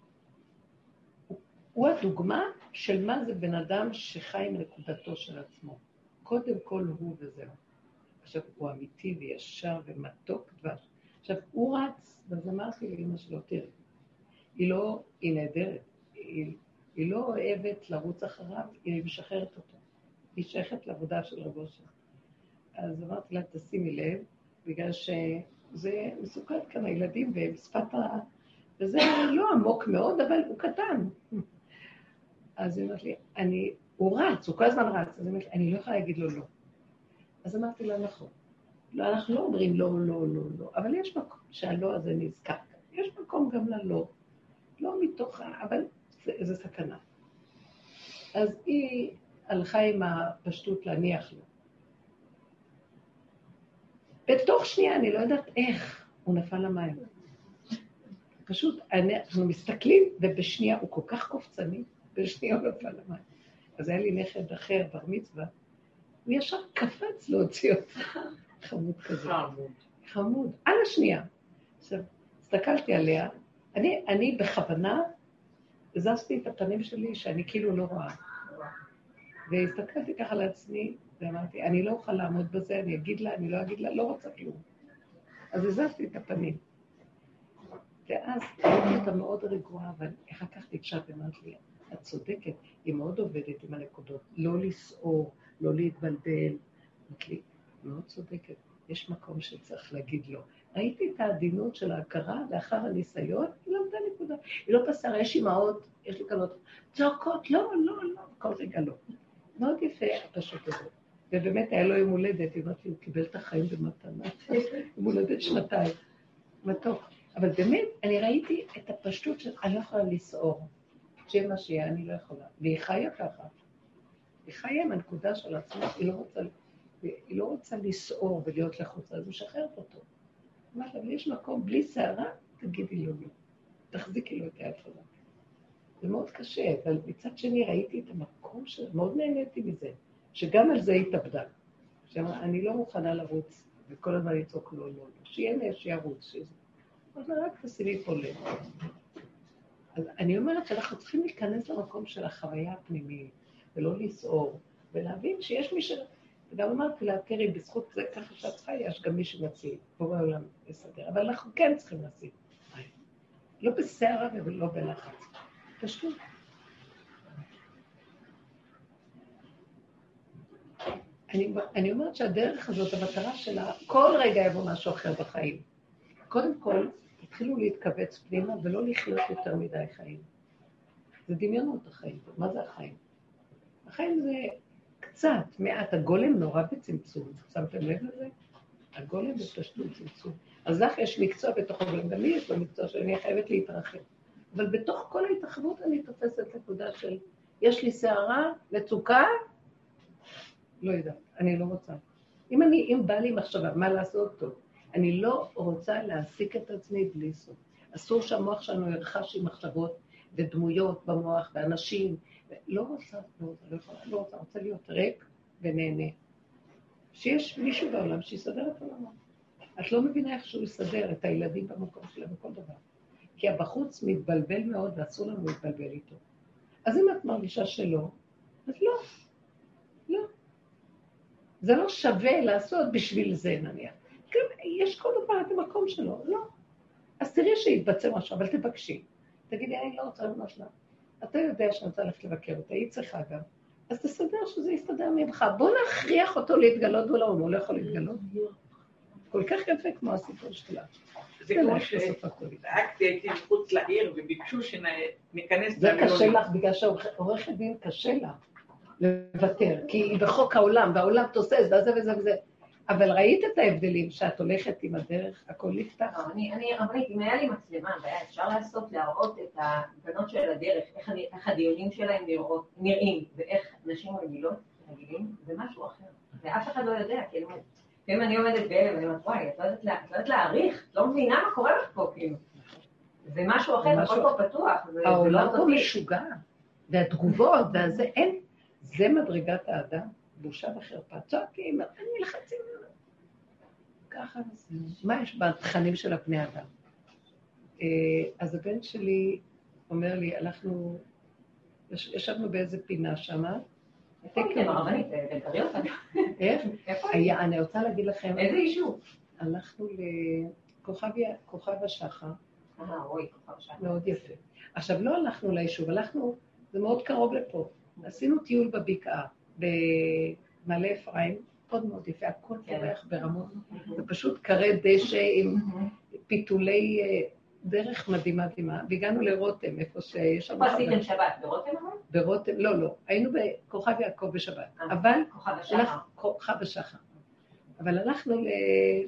הוא הדוגמה של מה זה בן אדם שחי עם נקודתו של עצמו. קודם כל הוא וזהו. עכשיו, הוא אמיתי וישר ומתוק דבש. עכשיו, הוא רץ, ואז אמרתי לאמא שלו, תראי, היא לא, היא נהדרת, היא, היא לא אוהבת לרוץ אחריו, היא משחררת אותו. היא שייכת לעבודה של רבו שלה. אז אמרתי לה, תשימי לב, בגלל שזה מסוכן כאן, הילדים בשפת ה... וזה לא עמוק מאוד, אבל הוא קטן. אז היא אומרת לי, אני, הוא רץ, הוא כל הזמן רץ. אז היא אומרת לי, אני לא יכולה להגיד לו לא. אז אמרתי לה, נכון. לא, אנחנו לא אומרים לא, לא, לא, לא, אבל יש מקום שהלא הזה נזכר. יש מקום גם ללא. לא מתוך ה... אבל זה, זה סכנה. אז היא הלכה עם הפשטות להניח לו. בתוך שנייה, אני לא יודעת איך, הוא נפל למים. פשוט אנחנו מסתכלים, ובשנייה הוא כל כך קופצני, בשנייה הוא נפל למים. אז היה לי נכד אחר, בר מצווה, הוא ישר קפץ להוציא אותה. חמוד כזה. חמוד. חמוד, על השנייה. עכשיו, הסתכלתי עליה, אני, אני בכוונה הזזתי את הפנים שלי שאני כאילו לא רואה. והסתכלתי ככה לעצמי, ואמרתי, אני לא אוכל לעמוד בזה, אני אגיד לה, אני לא אגיד לה, לא רוצה כלום. אז הזזתי את הפנים. ואז הייתי אותה מאוד רגועה, אבל אחר כך ניגשה ואמרת לי, את צודקת, היא מאוד עובדת עם הנקודות, לא לסעור, לא להתבלבל. אמרת לי, מאוד צודקת, יש מקום שצריך להגיד לא. ראיתי את העדינות של ההכרה לאחר הניסיון, היא למדה נקודה. היא לא פסרה, יש אימהות, יש לי קלות, צועקות, לא, לא, לא, כל רגע לא. מאוד יפה הפשוט הזה. ובאמת היה לו יום הולדת, היא אמרת לי, הוא קיבל את החיים במתנה. *laughs* יום הולדת שנתיים. מתוק. אבל באמת, אני ראיתי את הפשטות של, אני לא יכולה לסעור. שיהיה מה שיהיה, אני לא יכולה. והיא חיה ככה. היא חיה עם הנקודה של עצמה, היא לא רוצה, לא רוצה לסעור ולהיות לחוצה, אז משחררת אותו. אמרת אבל יש מקום בלי סערה, תגידי לו לא. תחזיקי לו את היד שלו. זה מאוד קשה, אבל מצד שני ראיתי את המקום של... מאוד נהניתי מזה, שגם על זה התאבדה. שאני לא מוכנה לרוץ, וכל הזמן לצעוק לא, לא, לא. שיהיה שירוץ, שזה. אז רק תשימי פה לב. אז אני אומרת שאנחנו צריכים להיכנס למקום של החוויה הפנימית, ולא לסעור, ולהבין שיש מי ש... וגם אמרתי לה, תראי, בזכות זה, ככה שאת חיה, יש גם מי שמציל, בורא העולם יסדר. אבל אנחנו כן צריכים להציל. לא בסערה ולא בלחץ. פשוט. אני, אני אומרת שהדרך הזאת, המטרה שלה, כל רגע יבוא משהו אחר בחיים. קודם כל, התחילו להתכווץ פנימה ולא לחיות יותר מדי חיים. זה דמיונות החיים. מה זה החיים? החיים זה קצת, מעט. הגולם נורא בצמצום. שמתם לב לזה? הגולם בפשטות צמצום. אז לך יש מקצוע בתוך הגולם, גם לי יש במקצוע שאני חייבת להתרחב. אבל בתוך כל ההתרחבות אני תופסת נקודה של, יש לי שערה, מצוקה, לא יודעת, אני לא רוצה. אם אני, אם בא לי מחשבה, מה לעשות טוב? אני לא רוצה להעסיק את עצמי בלי סוף. אסור שהמוח שלנו ירכש עם מחשבות ודמויות במוח ואנשים. לא רוצה, לא רוצה, לא יכולה, לא רוצה, רוצה להיות ריק ונהנה. שיש מישהו בעולם שיסדר את העולמו. את לא מבינה איך שהוא יסדר את הילדים במקום שלהם בכל דבר. כי הבחוץ מתבלבל מאוד ואסור לנו להתבלבל איתו. אז אם את מרגישה שלא, אז לא. לא. זה לא שווה לעשות בשביל זה נניח. יש כל דבר את המקום שלו. לא. אז תראי שיתבצע משהו, אבל תבקשי. תגידי, אני לא רוצה לבנות שלה. אתה יודע שאני רוצה ללכת לבקר אותה, היא צריכה גם. אז תסדר שזה יסתדר ממך. בוא נכריח אותו להתגלות בעולם, הוא לא יכול להתגלות. כל כך יפה כמו הסיפור שלה. זה כמו שדאגתי, הייתי מחוץ לעיר וביקשו שניכנס זה קשה לך, בגלל שעורכת דין קשה לה לוותר, כי היא בחוק העולם, והעולם תוסס, וזה וזה וזה. אבל ראית את ההבדלים שאת הולכת עם הדרך, הכל נפתח? לא, אני רבנית, אם היה לי מצלמה, והיה אפשר לעשות, להראות את הבנות של הדרך, איך הדיונים שלהם נראים, ואיך נשים רגילות, רגילים, זה משהו אחר. ואף אחד לא יודע, כאילו, אם אני עומדת בהלם, אני אומרת, וואי, את לא יודעת להעריך, את לא מבינה מה קורה לך פה, כאילו. זה משהו אחר, הכל פה פתוח, לא העולם פה משוגע, והתגובות, וזה, אין, זה מדרגת האדם, בושה וחרפה. צועקים, אין מלחצים. ככה זה. מה יש בתכנים של הפני אדם? אה, אז הבן שלי אומר לי, הלכנו, ישבנו באיזה פינה שמה. איך? היה, אני רוצה להגיד לכם... איזה יישוב? הלכנו לכוכב השחר. אה, אוי, כוכב השחר. מאוד יפה. עכשיו, לא הלכנו ליישוב, הלכנו, זה מאוד קרוב לפה. עשינו טיול בבקעה, במעלה אפרים, מאוד מאוד יפה, הכל כן. פורח ברמות, זה פשוט כרי דשא עם פיתולי אה, דרך מדהימה מדהימה, והגענו לרותם, איפה שיש... איפה עשיתם שבת? ברותם אמרת? ברותם, לא, לא. היינו בכוכב יעקב בשבת. אה, אבל... כוכב השחר. כוכב השחר. אבל הלכנו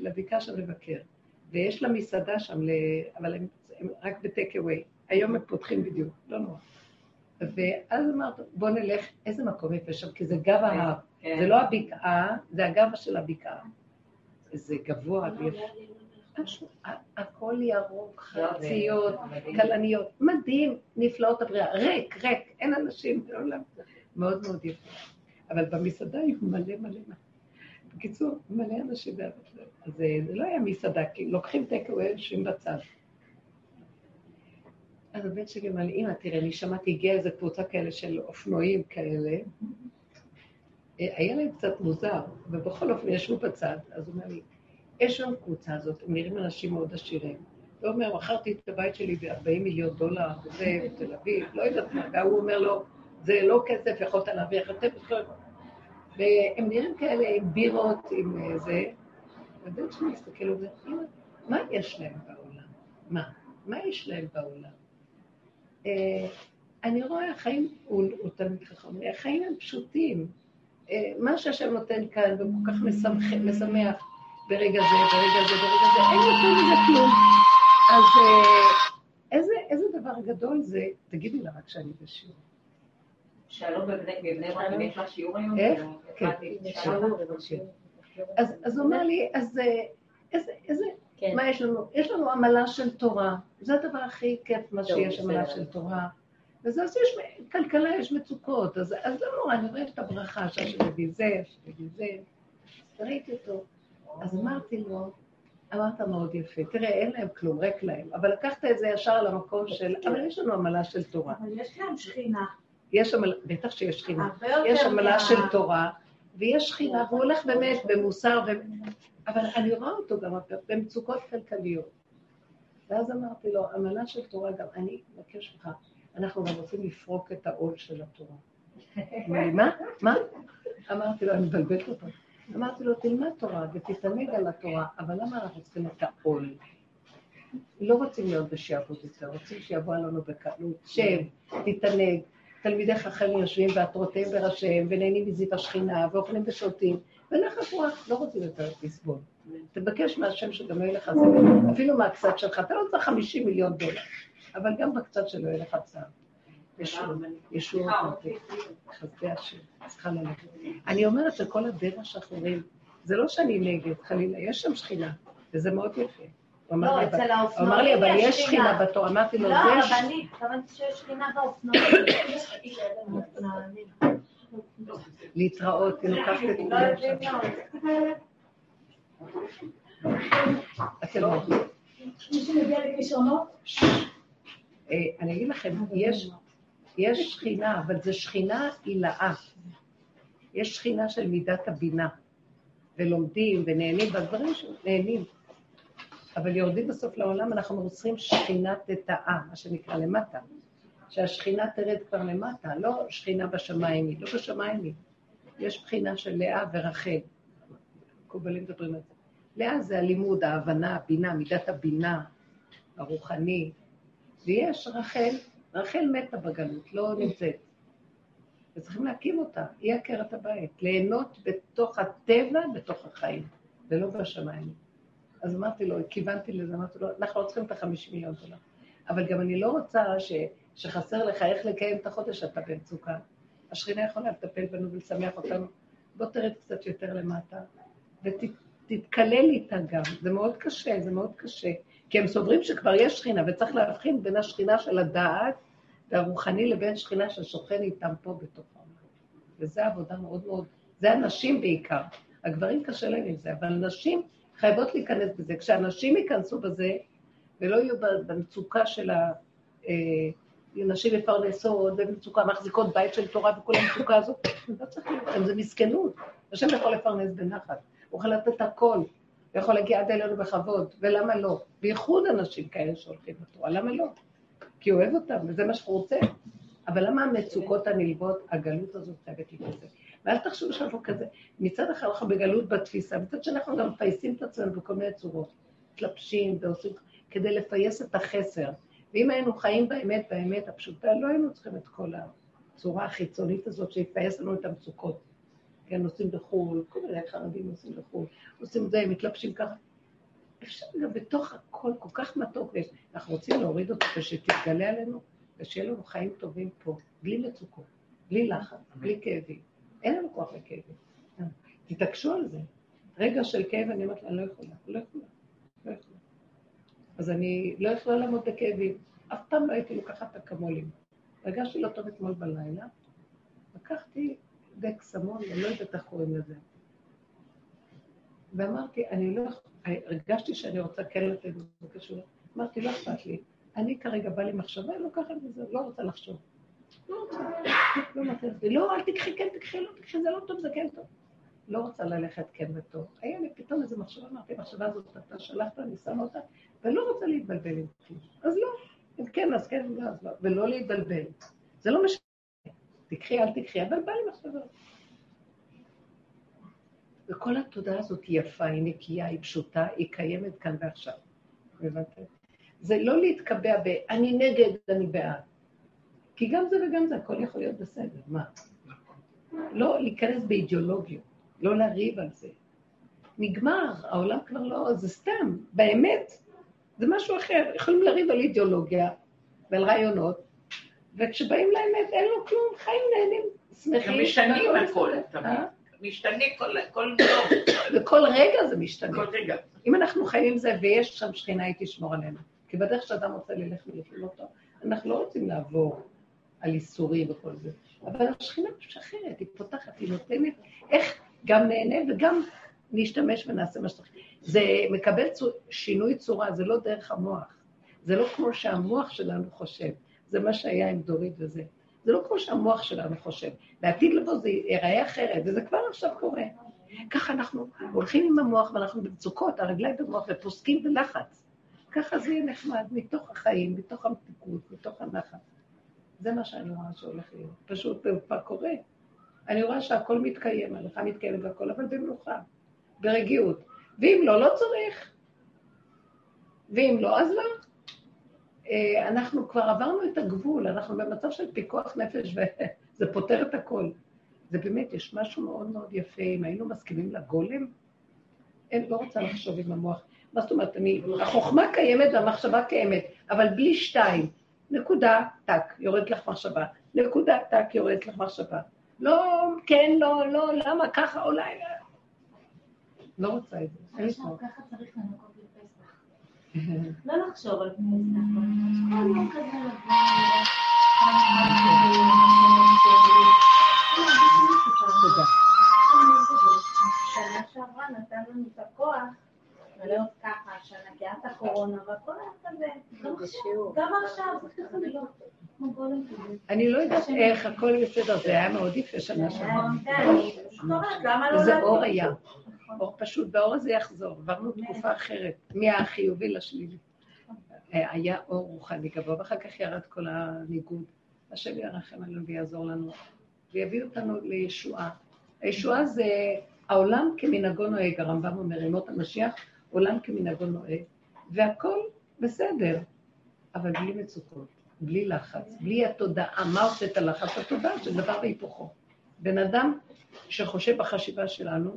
לבקעה שם לבקר, ויש לה מסעדה שם, אבל הם רק בטק אווי. היום הם פותחים בדיוק, לא נורא. ואז אמרנו, בוא נלך, איזה מקום יפה שם, כי זה גב כן, ההר. כן. זה לא הבקעה, זה הגב של הבקעה. זה גבוה ויפה. משהו, הכל ירוק, חרציות, כלניות, מדהים, נפלאות הבריאה, ריק, ריק, אין אנשים בעולם, מאוד מאוד יפה. אבל במסעדה היו מלא מלא מלא. בקיצור, מלא אנשים בעבודה. אז זה לא היה מסעדה, כי לוקחים טקאווי, יושבים בצד. אז הבן שלי אמר לי, אמא, תראה, אני שמעתי, הגיעה איזה קבוצה כאלה של אופנועים כאלה. היה להם קצת מוזר, ובכל אופן ישבו בצד, אז הוא אומר לי, יש לנו קבוצה הזאת, הם נראים אנשים מאוד עשירים. הוא אומר, מכרתי את הבית שלי ב-40 מיליון דולר, וזה בתל אביב, לא יודעת מה, והוא אומר לו, זה לא כסף, יכולת להרוויח יותר, והם נראים כאלה עם בירות, עם אה, זה, והבן שלי מסתכל ואומר, מה יש להם בעולם? מה? מה יש להם בעולם? אה, אני רואה, החיים, הוא תלמיד חכם, החיים הם פשוטים. אה, מה שהשם נותן כאן, והוא כל כך משמח, ברגע זה, ברגע זה, ברגע זה, אין יותר מזה כלום. אז אה, איזה, איזה דבר גדול זה, תגידי לה רק שאני בשיעור. שאלו בבני ברק אם יש לך שיעור היום? איך? כן, אז הוא אומר לי, אז איזה, איזה, כן. מה יש לנו? יש לנו עמלה של תורה, זה הדבר הכי כיף, מה שיש, עמלה של תורה. וזה, אז יש, כלכלה יש מצוקות, אז, אז לא נורא, אני רואה את הברכה, שהשם מביא זה, מביא זה. ראיתי אותו. אז אמרתי לו, אמרת מאוד יפה, תראה, אין להם כלום, ריק להם, אבל לקחת את זה ישר למקום של, אבל יש לנו עמלה של תורה. אבל יש להם שכינה. יש עמלה, בטח שיש שכינה. יש עמלה של תורה, ויש שכינה, והוא הולך באמת במוסר, אבל אני רואה אותו גם במצוקות כלכליות. ואז אמרתי לו, עמלה של תורה גם, אני מבקש ממך, אנחנו גם רוצים לפרוק את העול של התורה. מה? מה? אמרתי לו, אני מבלבלת אותו. אמרתי לו, תלמד תורה ותתענג על התורה, אבל למה אנחנו צריכים את העול? לא רוצים להיות בשעבוד יותר, רוצים שיבוא עלינו בקלות. שב, תתענג. תלמידי חכמים יושבים בעטרותיהם בראשיהם, ונהנים מזיו השכינה, ואוכלים ושותים, ונחת רוח, לא רוצים יותר לסבול. תבקש מהשם שגם לא יהיה לך זה, אפילו מהקצת שלך, אתה לא צריך 50 מיליון דולר, אבל גם בקצת שלא יהיה לך צער. ישוע, חסדי השם, צריכה ללכת. אני אומרת שכל הדרך שאנחנו רואים, זה לא שאני נגד, חלילה, יש שם שכינה, וזה מאוד יפה. לא, אצל האופנועים הוא אמר לי, אבל יש שכינה בתור, אמרתי לו, זה... לא, אבל אני התכוונתי שיש שכינה באופנועים. *coughs* להתראות, אתם לא מגיע לכישרונות? אה, אני אגיד לכם, יש יש שכינה, אבל זו שכינה הילאה. יש שכינה של מידת הבינה, ולומדים ונהנים, והדברים שנהנים. אבל יורדים בסוף לעולם, אנחנו מוסרים שכינה תטאה, מה שנקרא למטה. שהשכינה תרד כבר למטה, לא שכינה בשמיים היא, לא בשמיים היא. יש בחינה של לאה ורחל. מקובלים מדברים על זה. לאה זה הלימוד, ההבנה, הבינה, מידת הבינה, הרוחני. ויש רחל, רחל מתה בגלות, לא נמצאת. וצריכים להקים אותה, היא עקרת הבית, ליהנות בתוך הטבע, בתוך החיים, ולא בשמיים. אז אמרתי לו, כיוונתי לזה, אמרתי לו, אנחנו לא צריכים את החמישים מיליון דולר. אבל גם אני לא רוצה ש, שחסר לך איך לקיים את החודש שאתה במצוקה. השכינה יכולה לטפל בנו ולשמח אותנו. בוא תרד קצת יותר למטה, ותתקלל איתה גם. זה מאוד קשה, זה מאוד קשה. כי הם סוברים שכבר יש שכינה, וצריך להבחין בין השכינה של הדעת והרוחני לבין שכינה ששוכן איתם פה בתוך העולם. וזו עבודה מאוד מאוד, זה הנשים בעיקר. הגברים קשה להם עם זה, אבל נשים חייבות להיכנס בזה. כשאנשים ייכנסו בזה, ולא יהיו במצוקה של ה... אה, נשים מפרנסות, ובמצוקה מחזיקות בית של תורה וכל המצוקה הזאת, לא צריך להיות, זה מסכנות. השם יכול לפרנס בנחת, הוא יכול לתת הכל, הוא יכול להגיע עד אלינו בכבוד, ולמה לא? בייחוד אנשים כאלה שהולכים בתורה, למה לא? כי הוא אוהב אותם, וזה מה שהוא רוצה. אבל למה המצוקות הנלוות, הגלות הזאת חייבת להתעסק? ואל תחשבו שאנחנו כזה, מצד אחד אנחנו בגלות בתפיסה, מצד שני אנחנו גם מפייסים את עצמנו בכל מיני צורות, מתלבשים ועושים, כדי לפייס את החסר. ואם היינו חיים באמת, באמת הפשוטה, לא היינו צריכים את כל הצורה החיצונית הזאת שיפייס לנו את המצוקות. כן, נוסעים בחו"ל, כל מיני חרדים נוסעים בחו"ל, עושים זה, מתלבשים ככה. אפשר גם בתוך הכל כל כך מתוק, אנחנו רוצים להוריד אותו ושתתגלה עלינו, ושיהיה לנו חיים טובים פה, בלי מצוקות, בלי לחץ, בלי כאבים. אין לנו כוח לכאבים. תתעקשו על זה. רגע של כאב, אני אומרת לה, אני לא יכולה, לא יכולה, לא יכולה. אז אני לא יכולה לעמוד בכאבים. אף פעם לא הייתי לוקחת אקמולים. הרגשתי לא טוב אתמול בלילה, לקחתי דקסמון, אני לא יודעת איך קוראים לזה. ואמרתי, אני לא, הרגשתי שאני רוצה כן לתת זה קשור. אמרתי, לא אכפת לי. אני כרגע בא לי מחשבה, לוקחת מזה, לא רוצה לחשוב. לא רוצה, לא מתאים לי. לא, אל תקחי, כן תקחי, לא תקחי, זה לא טוב, זה כן טוב. לא רוצה ללכת כן וטוב. היה לי פתאום איזו מחשבה, אמרתי, המחשבה הזאת, אתה שלחת, אני שמה אותה, ולא רוצה להתבלבל עם כלום. אז לא. אם כן, אז כן, אז לא. ולא להתבלבל. זה לא משנה. תקחי, אל תקחי, אבל בא לי מחשבה. וכל התודעה הזאת היא יפה, היא נקייה, היא פשוטה, היא קיימת כאן ועכשיו. הבנתם? זה לא להתקבע ב- אני נגד, אני בעד. כי גם זה וגם זה, הכל יכול להיות בסדר, מה? לא להיכנס באידיאולוגיות, לא לריב על זה. נגמר, העולם כבר לא, זה סתם, באמת, זה משהו אחר. יכולים לריב על אידיאולוגיה ועל רעיונות, וכשבאים לאמת אין לו כלום, חיים נהנים, שמחים. משתנים הכל, תמיד. אה? משתנה כל יום. *coughs* וכל רגע זה משתנה. כל רגע. אם אנחנו חיים עם זה ויש שם שכינה, היא תשמור עלינו. כי בדרך שאדם רוצה ללך ולפעול אותו, אנחנו לא רוצים לעבור על איסורים וכל זה. אבל השכינה משחררת, היא פותחת, היא נותנת, איך גם נהנה וגם נשתמש ונעשה מה שצריך. זה מקבל צור, שינוי צורה, זה לא דרך המוח. זה לא כמו שהמוח שלנו חושב. זה מה שהיה עם דורית וזה. זה לא כמו שהמוח שלנו חושב. בעתיד לבוא זה ייראה אחרת, וזה כבר עכשיו קורה. ככה אנחנו הולכים עם המוח ואנחנו במצוקות, הרגליים במוח, ופוסקים בלחץ. ככה זה יהיה נחמד, מתוך החיים, מתוך המתיקות, מתוך הנחת. זה מה שאני רואה שהולך להיות. פשוט זה כבר קורה. אני רואה שהכל מתקיים, ההלכה מתקיימת והכל, אבל במנוחה, ברגיעות. ואם לא, לא צריך. ואם לא, אז לא. אנחנו כבר עברנו את הגבול, אנחנו במצב של פיקוח נפש *laughs* וזה פותר את הכל. זה באמת, יש משהו מאוד מאוד יפה, אם היינו מסכימים לגולם, אין, לא רוצה לחשוב עם המוח. מה זאת אומרת, אני, החוכמה קיימת והמחשבה קיימת, אבל בלי שתיים. נקודה, טק, יורדת לך מחשבה. נקודה, טק, יורדת לך מחשבה. לא, כן, לא, לא, למה, ככה, אולי... לא רוצה את זה. ככה צריך לנקות לפסח. לא לחשוב על פסח, כל יום כזה לבוא, תודה. שנה שעברה נתן לנו את הכוח להיות ככה, שנגיעת הקורונה, והכל היה כזה. גם עכשיו, זה ככה להיות. כזה. אני לא יודעת איך, הכל בסדר, זה היה מאוד יפה שנה שעברה. למה לא לעשות? אור היה. אור פשוט, והאור הזה יחזור. עברנו תקופה אחרת, מהחיובי לשלילי. אה, היה אור רוחני גבוה, ואחר כך ירד כל הניגוד. השם ירחם עלינו ויעזור לנו, ויביא אותנו לישועה. הישועה זה העולם כמנהגו נוהג, הרמב"ם אומר, ימות המשיח, עולם כמנהגו נוהג, והכל בסדר, אבל בלי מצוקות, בלי לחץ, בלי התודעה. מה עושה את הלחץ? התודעה של דבר והיפוכו. בן אדם שחושב בחשיבה שלנו,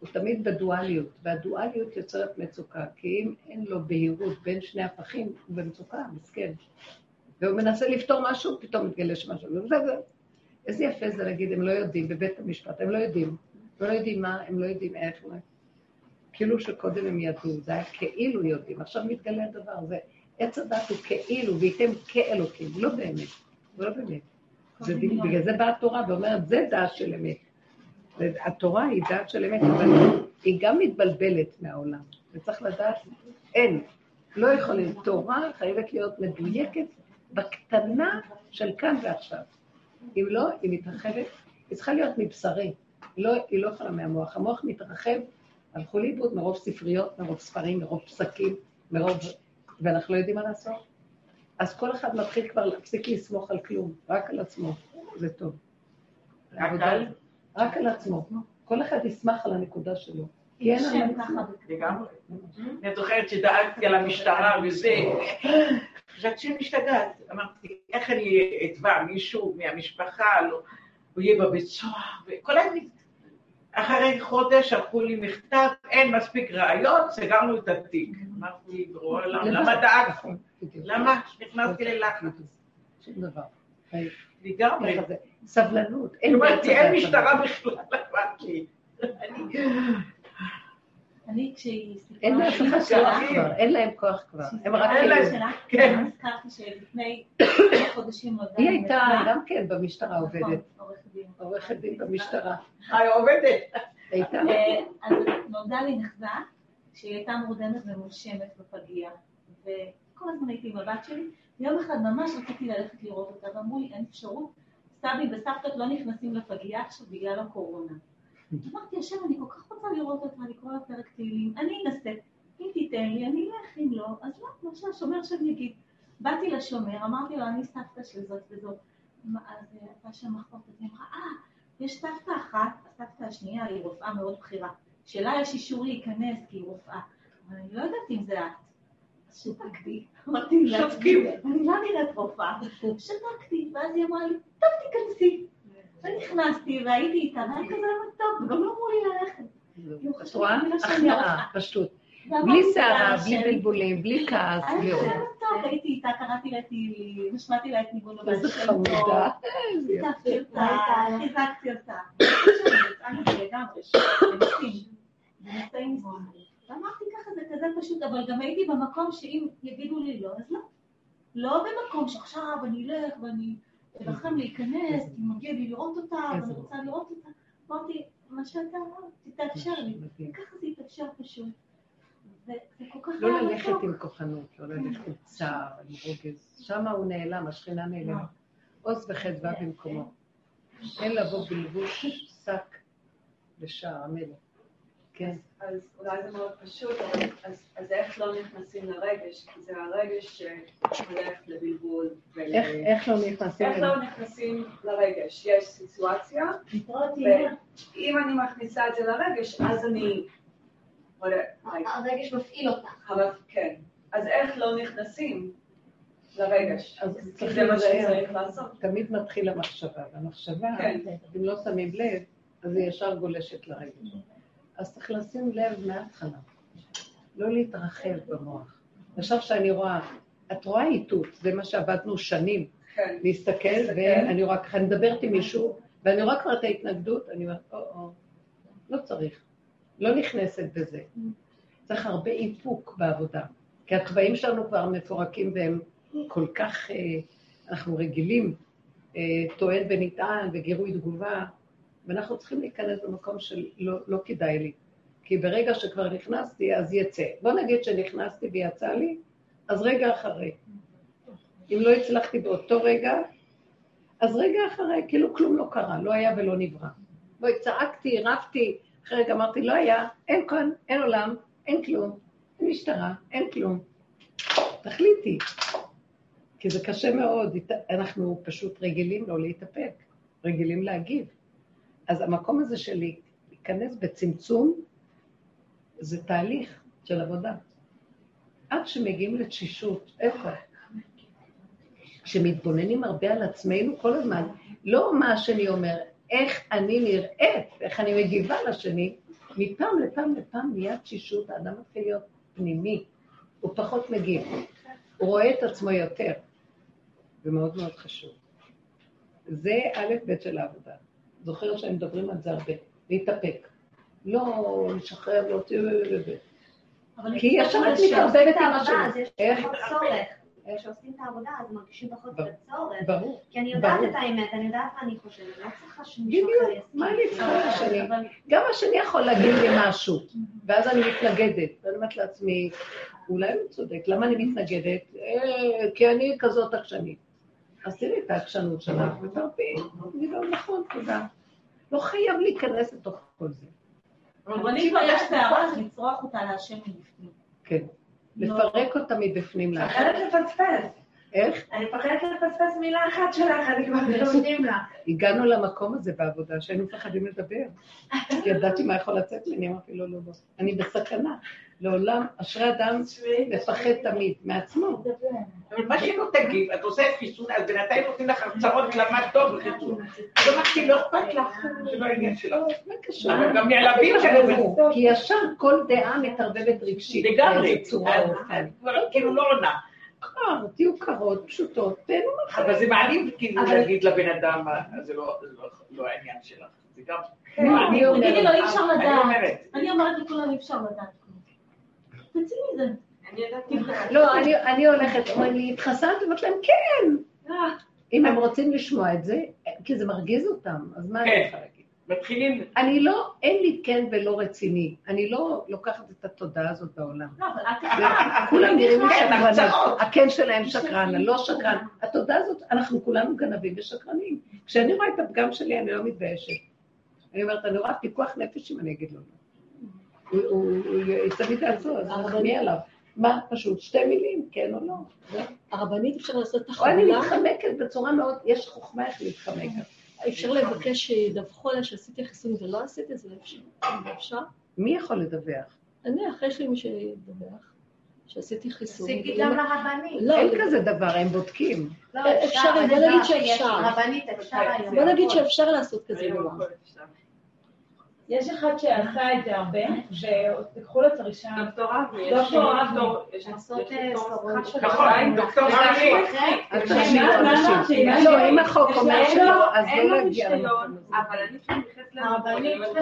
הוא תמיד בדואליות, והדואליות יוצרת מצוקה, כי אם אין לו בהירות בין שני הפכים, הוא במצוקה, מסכן. והוא מנסה לפתור משהו, פתאום מתגלה שמשהו. וזה, זה. איזה יפה זה להגיד, הם לא יודעים, בבית המשפט, הם לא יודעים. הם לא יודעים מה, הם לא יודעים איפה. כאילו שקודם הם ידעו, זה היה כאילו יודעים, עכשיו מתגלה הדבר הזה. עץ הדת הוא כאילו, וייתם כאלוקים, לא באמת, לא באמת. זה, בגלל זה באה התורה ואומרת, זה דעת של אמת. התורה היא דעת של אמת, אבל היא גם מתבלבלת מהעולם, וצריך לדעת, אין, לא יכולים. תורה חייבת להיות מדויקת בקטנה של כאן ועכשיו. אם לא, היא מתרחבת, היא צריכה להיות מבשרי, לא, היא לא יכולה מהמוח. המוח מתרחב, הלכו לאיבוד מרוב ספריות, מרוב ספרים, מרוב פסקים, מרוב... ואנחנו לא יודעים מה לעשות. אז כל אחד מתחיל כבר להפסיק לסמוך על כלום, רק על עצמו, זה טוב. רק על? רק על עצמו. כל אחד ישמח על הנקודה שלו. כי אין על עצמו. לגמרי. אני זוכרת שדאגתי על המשטרה וזה, חשבתי שאני משתגעת. אמרתי, איך אני אתבע מישהו מהמשפחה, לא, הוא יהיה בבית סוהר, וכל. אחרי חודש שלחו לי מכתב, אין מספיק ראיות, סגרנו את התיק. אמרתי, למה דאגת? למה נכנסתי ללחץ? שום דבר. לגמרי. סבלנות. אמרתי, אין משטרה בכלל, אמרתי. אני כשהיא סיפרה... אין אחד כוח כבר, אין להם כוח כבר. הם רק אין להם. שלה, כן. הזכרתי שלפני *coughs* חודשים נולדה היא הייתה. גם כן במשטרה עובדת. נכון, עורכת דין. עורכת דין במשטרה. היא עובדת. *laughs* הייתה. אה, אז נולדה לי נכדה שהיא הייתה מורדמת ומונשמת בפגייה, וכל הזמן הייתי עם הבת שלי, ויום אחד ממש רציתי ללכת לראות אותה, ואמרו לי אין אפשרות, סבי וסבתות לא נכנסים לפגייה עכשיו בגלל הקורונה. אמרתי, השם, אני כל כך רוצה לראות אותה, לקרוא לה פרק תהילים, אני אנסה, אם תיתן לי, אני אלך, אם לא, אז לא, מה שהשומר שלי יגיד. באתי לשומר, אמרתי לו, אני סבתא של זאת וזאת. אז אה, הייתה שם אחות, אז היא אמרה, אה, יש סבתא אחת, הסבתא השנייה היא רופאה מאוד בכירה, שלה יש אישור להיכנס כי היא רופאה, אבל אני לא יודעת אם זה את. אז שתקתי, אמרתי לה, שותקים. אני לא נראית רופאה, שתקתי, ואז היא אמרה לי, טוב תיכנסי. ונכנסתי והייתי איתה, והיה כזה טוב, וגם לא אמרו לי ללכת. את רואה? הכנעה, פשוט. בלי סערה, בלי בלבולים, בלי כעס, בלי היה עוד. כזה טוב, הייתי איתה, קראתי לה תהילים, השמעתי לה את ניגון הבן איזה חמודה. שיתפתי אותה, חיזקתי אותה. ואמרתי ככה, זה כזה פשוט, אבל גם הייתי במקום שאם יגידו לי לא, אז לא. לא במקום שעכשיו אני אלך ואני אלחם להיכנס, כי מגיע לי לראות אותה, ואני רוצה לראות אותה. אמרתי, מה שאתה אמרת, תתאפשר לי. וככה זה התאפשר פשוט. וזה כל כך לא ללכת. עם כוחנות, לא ללכת עם צער, עם רוגז. שם הוא נעלם, השכינה נעלמת. עוז וחדווה במקומו. אין לבוא בלבוש שק לשער המלך. כן. אז אולי זה מאוד פשוט, אז, איך לא נכנסים לרגש? כי זה הרגש שהולך לבלבול. ול- איך לא נכנסים איך? לא נכנסים לרגש? יש סיטואציה, ואם אני מכניסה את זה לרגש, אז אני... הרגש מפעיל אותך. אבל כן. אז איך לא נכנסים לרגש? אז זה מה. שצריך לעשות. תמיד מתחיל המחשבה, והמחשבה, כן. אם לא שמים לב, אז היא ישר גולשת לרגש. אז צריך לשים לב מההתחלה, לא להתרחב במוח. עכשיו שאני רואה, את רואה איתות, זה מה שעבדנו שנים, כן. להסתכל. ואני רואה ככה, אני מדברת עם מישהו, ואני רואה כבר את ההתנגדות, אני אומרת, או-או, לא צריך, לא נכנסת בזה. צריך הרבה איפוק בעבודה, כי התוואים שלנו כבר מפורקים והם כל כך, אה, אנחנו רגילים, אה, טוען ונטען וגירוי תגובה, ואנחנו צריכים להיכנס במקום של לא, לא כדאי לי. כי ברגע שכבר נכנסתי, אז יצא. בוא נגיד שנכנסתי ויצא לי, אז רגע אחרי. אם לא הצלחתי באותו רגע, אז רגע אחרי, כאילו כלום לא קרה, לא היה ולא נברא. בואי, צעקתי, רבתי, אחרי רגע אמרתי, לא היה, אין כאן, אין עולם, אין כלום, אין משטרה, אין כלום. תחליטי. כי זה קשה מאוד, אנחנו פשוט רגילים לא להתאפק, רגילים להגיב. אז המקום הזה של להיכנס בצמצום, זה תהליך של עבודה. עד שמגיעים לתשישות, איפה? כשמתבוננים הרבה על עצמנו כל הזמן, לא מה השני אומר, איך אני נראית, איך אני מגיבה לשני, מפעם לפעם לפעם נהיה תשישות, האדם מתחיל להיות פנימי, הוא פחות מגיב, הוא רואה את עצמו יותר. זה מאוד מאוד חשוב. זה א' ב' של העבודה. זוכר שהם מדברים על זה הרבה, להתאפק. לא לשחרר, לא תהיו... כי ישר את מתערבבת עם השני. איך? כשעושים את העבודה, אז מרגישים פחות את הצורך. ברור. כי אני יודעת את האמת, אני יודעת מה אני חושבת, לא צריכה שמישהו אחר בדיוק, מה אני צריכה את השני? גם השני יכול להגיד לי משהו, ואז אני מתנגדת. ואני אומרת לעצמי, אולי הוא צודק, למה אני מתנגדת? "אה, כי אני כזאת עקשנית. אז תראי את העקשנות שלך ותרפי. אני לא נכון, תודה. לא חייב להיכנס לתוך כל זה. אבל אם כבר יש אז לצרוח אותה להשם מבפנים. כן. לפרק אותה מבפנים לאחר. מפחדת לפספס. איך? אני מפחדת לפספס מילה אחת שלך, אני כבר *laughs* נותנים לך. הגענו למקום הזה בעבודה, שהיינו מפחדים לדבר. *laughs* ידעתי מה יכול לצאת לי, אני אמרתי, לא, לא, לא. אני בסכנה. לעולם, אשרי אדם מפחד תמיד, מעצמו. אבל מה שלא תגיב, את עושה חיסון, אז בינתיים נותנים לך הרצאות למה טוב לחיסון. אז אמרתי, לא אכפת לך, זה לא העניין שלך. מה קשור? גם נעלבים כאלה. כי ישר כל דעה מתערבבת רגשית. לגמרי. כבר כאילו לא עונה. קר, תהיו קרות, פשוטות, תהנו מהחיים. אבל זה מעליב כאילו להגיד לבן אדם, "אה, זה לא- לא- לא העניין שלך. זה גם... אני אומרת- אפשר אני. אומרת, אני אומרת לכולם, אי אפשר לדעת. תצאי מזה. אני יודעת לא, אני- הולכת, אומרים לי, התחסנת? אמרתי להם, כן. אם הם רוצים לשמוע את זה, כי זה מרגיז אותם, אז מה אני כן. יכולה להגיד? מתחילים, אני לא, אין לי כן ולא רציני. אני לא לוקחת את התודעה הזאת בעולם. לא, אבל זה- תקרא. כולם נראים לי כן. הרצאות. הכן שלהם שקרן, הלא שקרן. התודעה הזאת, אנחנו כולנו גנבים ושקרנים. כשאני רואה את הפגם שלי, אני לא מתביישת. אני אומרת, אני רואה פיקוח נפש אם אני אגיד לו לא. הוא- יצא מדעתו, אז נחמיא עליו. מה, פשוט שתי מילים, כן או לא. הרבנית אפשר לעשות את או אני מתחמקת בצורה מאוד, יש חוכמה איך להתחמק. אפשר לבקש שידווחו עליה שעשיתי חיסון ולא עשיתי, זה אפשר. זה אפשר. מי יכול לדווח? אני, אחרי שלי מי שידווח, שעשיתי חיסון. תשיגי ולא- גם לרבנית. לא, אין כזה דבר, הם בודקים. לא, אפשר, אני בוא יודעת נגיד שיש, שאפשר. רבנית אפשר היום. בוא נגיד שאפשר לעשות כזה דבר. יש אחד שעשה את זה הרבה, ותיקחו לו את הרישיון. דוקטור אבי, דוקטור יש- אבי. יש- לעשות, יש דוקטור ספרות. נכון, דוקטור אבי. שהיא- לא, אם החוק יש אומר שלא, אז לא לו להגיע הזה. אבל אני מתייחסת הרבנית לזה.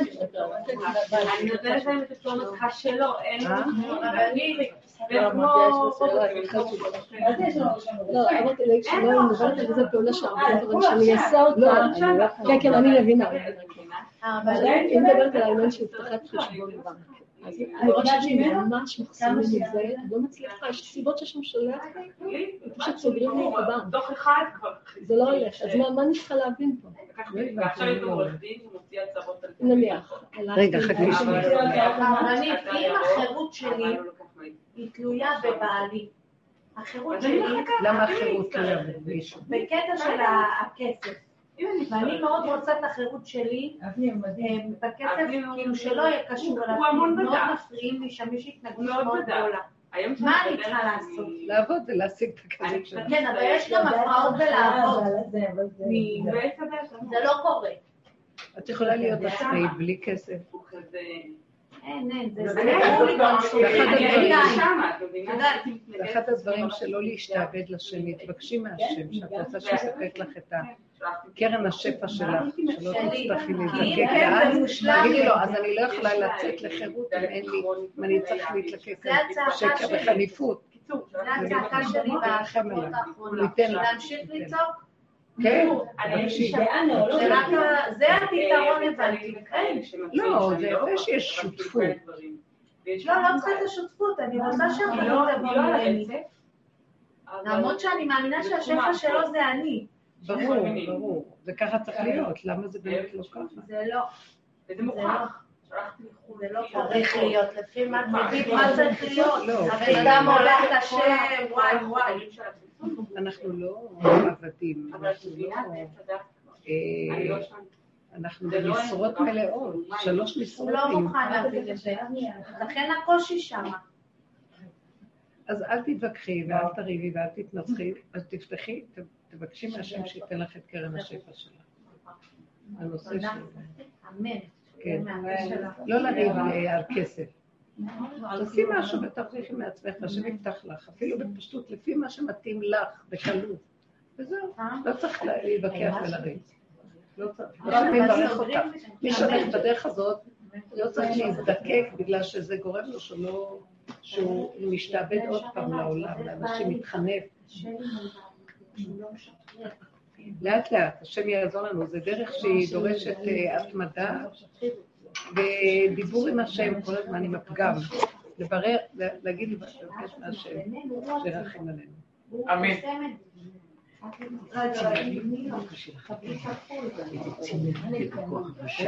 אני נותנת להם את הפטור נוסחה שלו, אין לו אה? רבנית. לא. מה זה יש לו פעולה אבל כולה שאני. אעשה אותה, לא, אני יכולה. כן, כן, אני מבינה. הרבנית היא מדברת על העניין של פתיחת חשבון בנק. אז אני רואה שאני ממש מחסומים מזה, אני לא מצליחה, יש סיבות שהשם שולח לי, פשוט סוגרים לי את הבנק. דוח אחד כבר. זה לא הולך, אז מה- מה אני צריכה להבין פה? ועכשיו יש לו עורך דין שמוציא הצהרות על... נניח. רגע, חכי שנייה. הרבנית, אם החירות שלי היא תלויה בבעלי, החירות שלי למה החירות תלויה במישהו? בקטע של הכסף, ואני מאוד רוצה את החירות שלי מדהים. אה, בכסף, כאילו שלא יהיה קשור אליו, הוא המון מאוד בדק. מפריעים לי שם, יש התנגדות מאוד מאוד. גדולה. היום מה אני צריכה לעשות? לעבוד ולהשיג את הכסף שלו. כן, אבל יש גם הפרעות בלעבוד? זה לא קורה. את יכולה להיות עצמאית בלי כסף. אין, אין, זה הייתי הדברים- לזה. שלא להשתעבד לשני, תבקשי מהשם, שאת רוצה שיספק לך את שלחתי- קרן השפע שלך, שלא. תצטרכי להזדקק, כן, זה ואז. תגידי לו, אז אני לא יכולה לצאת לחירות אם אין לי, אם אני צריך להתלקק שקר. וחניפות. זה הצעקה שלי בשבועות האחרונות. להמשיך לצעוק? כן. זה הפתרון הבנתי. כן. לא, זה יפה שיש שותפות. לא, לא צריכה את השותפות, אני רוצה לא תבוא לא ממני. למרות שאני מאמינה שהשפע שלו. זה אני. ברור, ברור. וככה צריך להיות, למה זה באמת לא ככה? זה לא. וזה מוכרח. זה לא צריך להיות, לפי מה צריך להיות. לא, הבן אדם הולך לשם, וואי וואי. אנחנו לא עבדים, אנחנו לא... אה, אנחנו במשרות מלאות, שלוש הוא משרות לא היו. מוכן להבין את זה. לכן הקושי שם. אז אל תתווכחי ואל תריבי ואל תתנצחי, אז תפתחי, תבקשי מהשם שייתן לך את קרן השפע שלך. הנושא תודה. של... אמן. כן. שלך. לא לריב אה, על כסף. תעשי משהו ותרוויחי מעצמך, השם יפתח לך, אפילו בפשטות, לפי מה שמתאים לך, בקלות. וזהו, לא צריך להתווכח ולריב. לא צריך. השם יברך אותך. מי שהולך בדרך הזאת, לא צריך להזדקק בגלל שזה גורם לו שלא... שהוא משתעבד עוד פעם לעולם, לאנשים מתחנף. לאט לאט, השם יעזור לנו, זה דרך שהיא דורשת אה, התמדה ודיבור עם השם כל הזמן עם הפגם, לברר, להגיד, לבקש מהשם, שירחם עלינו. אמן. רגע,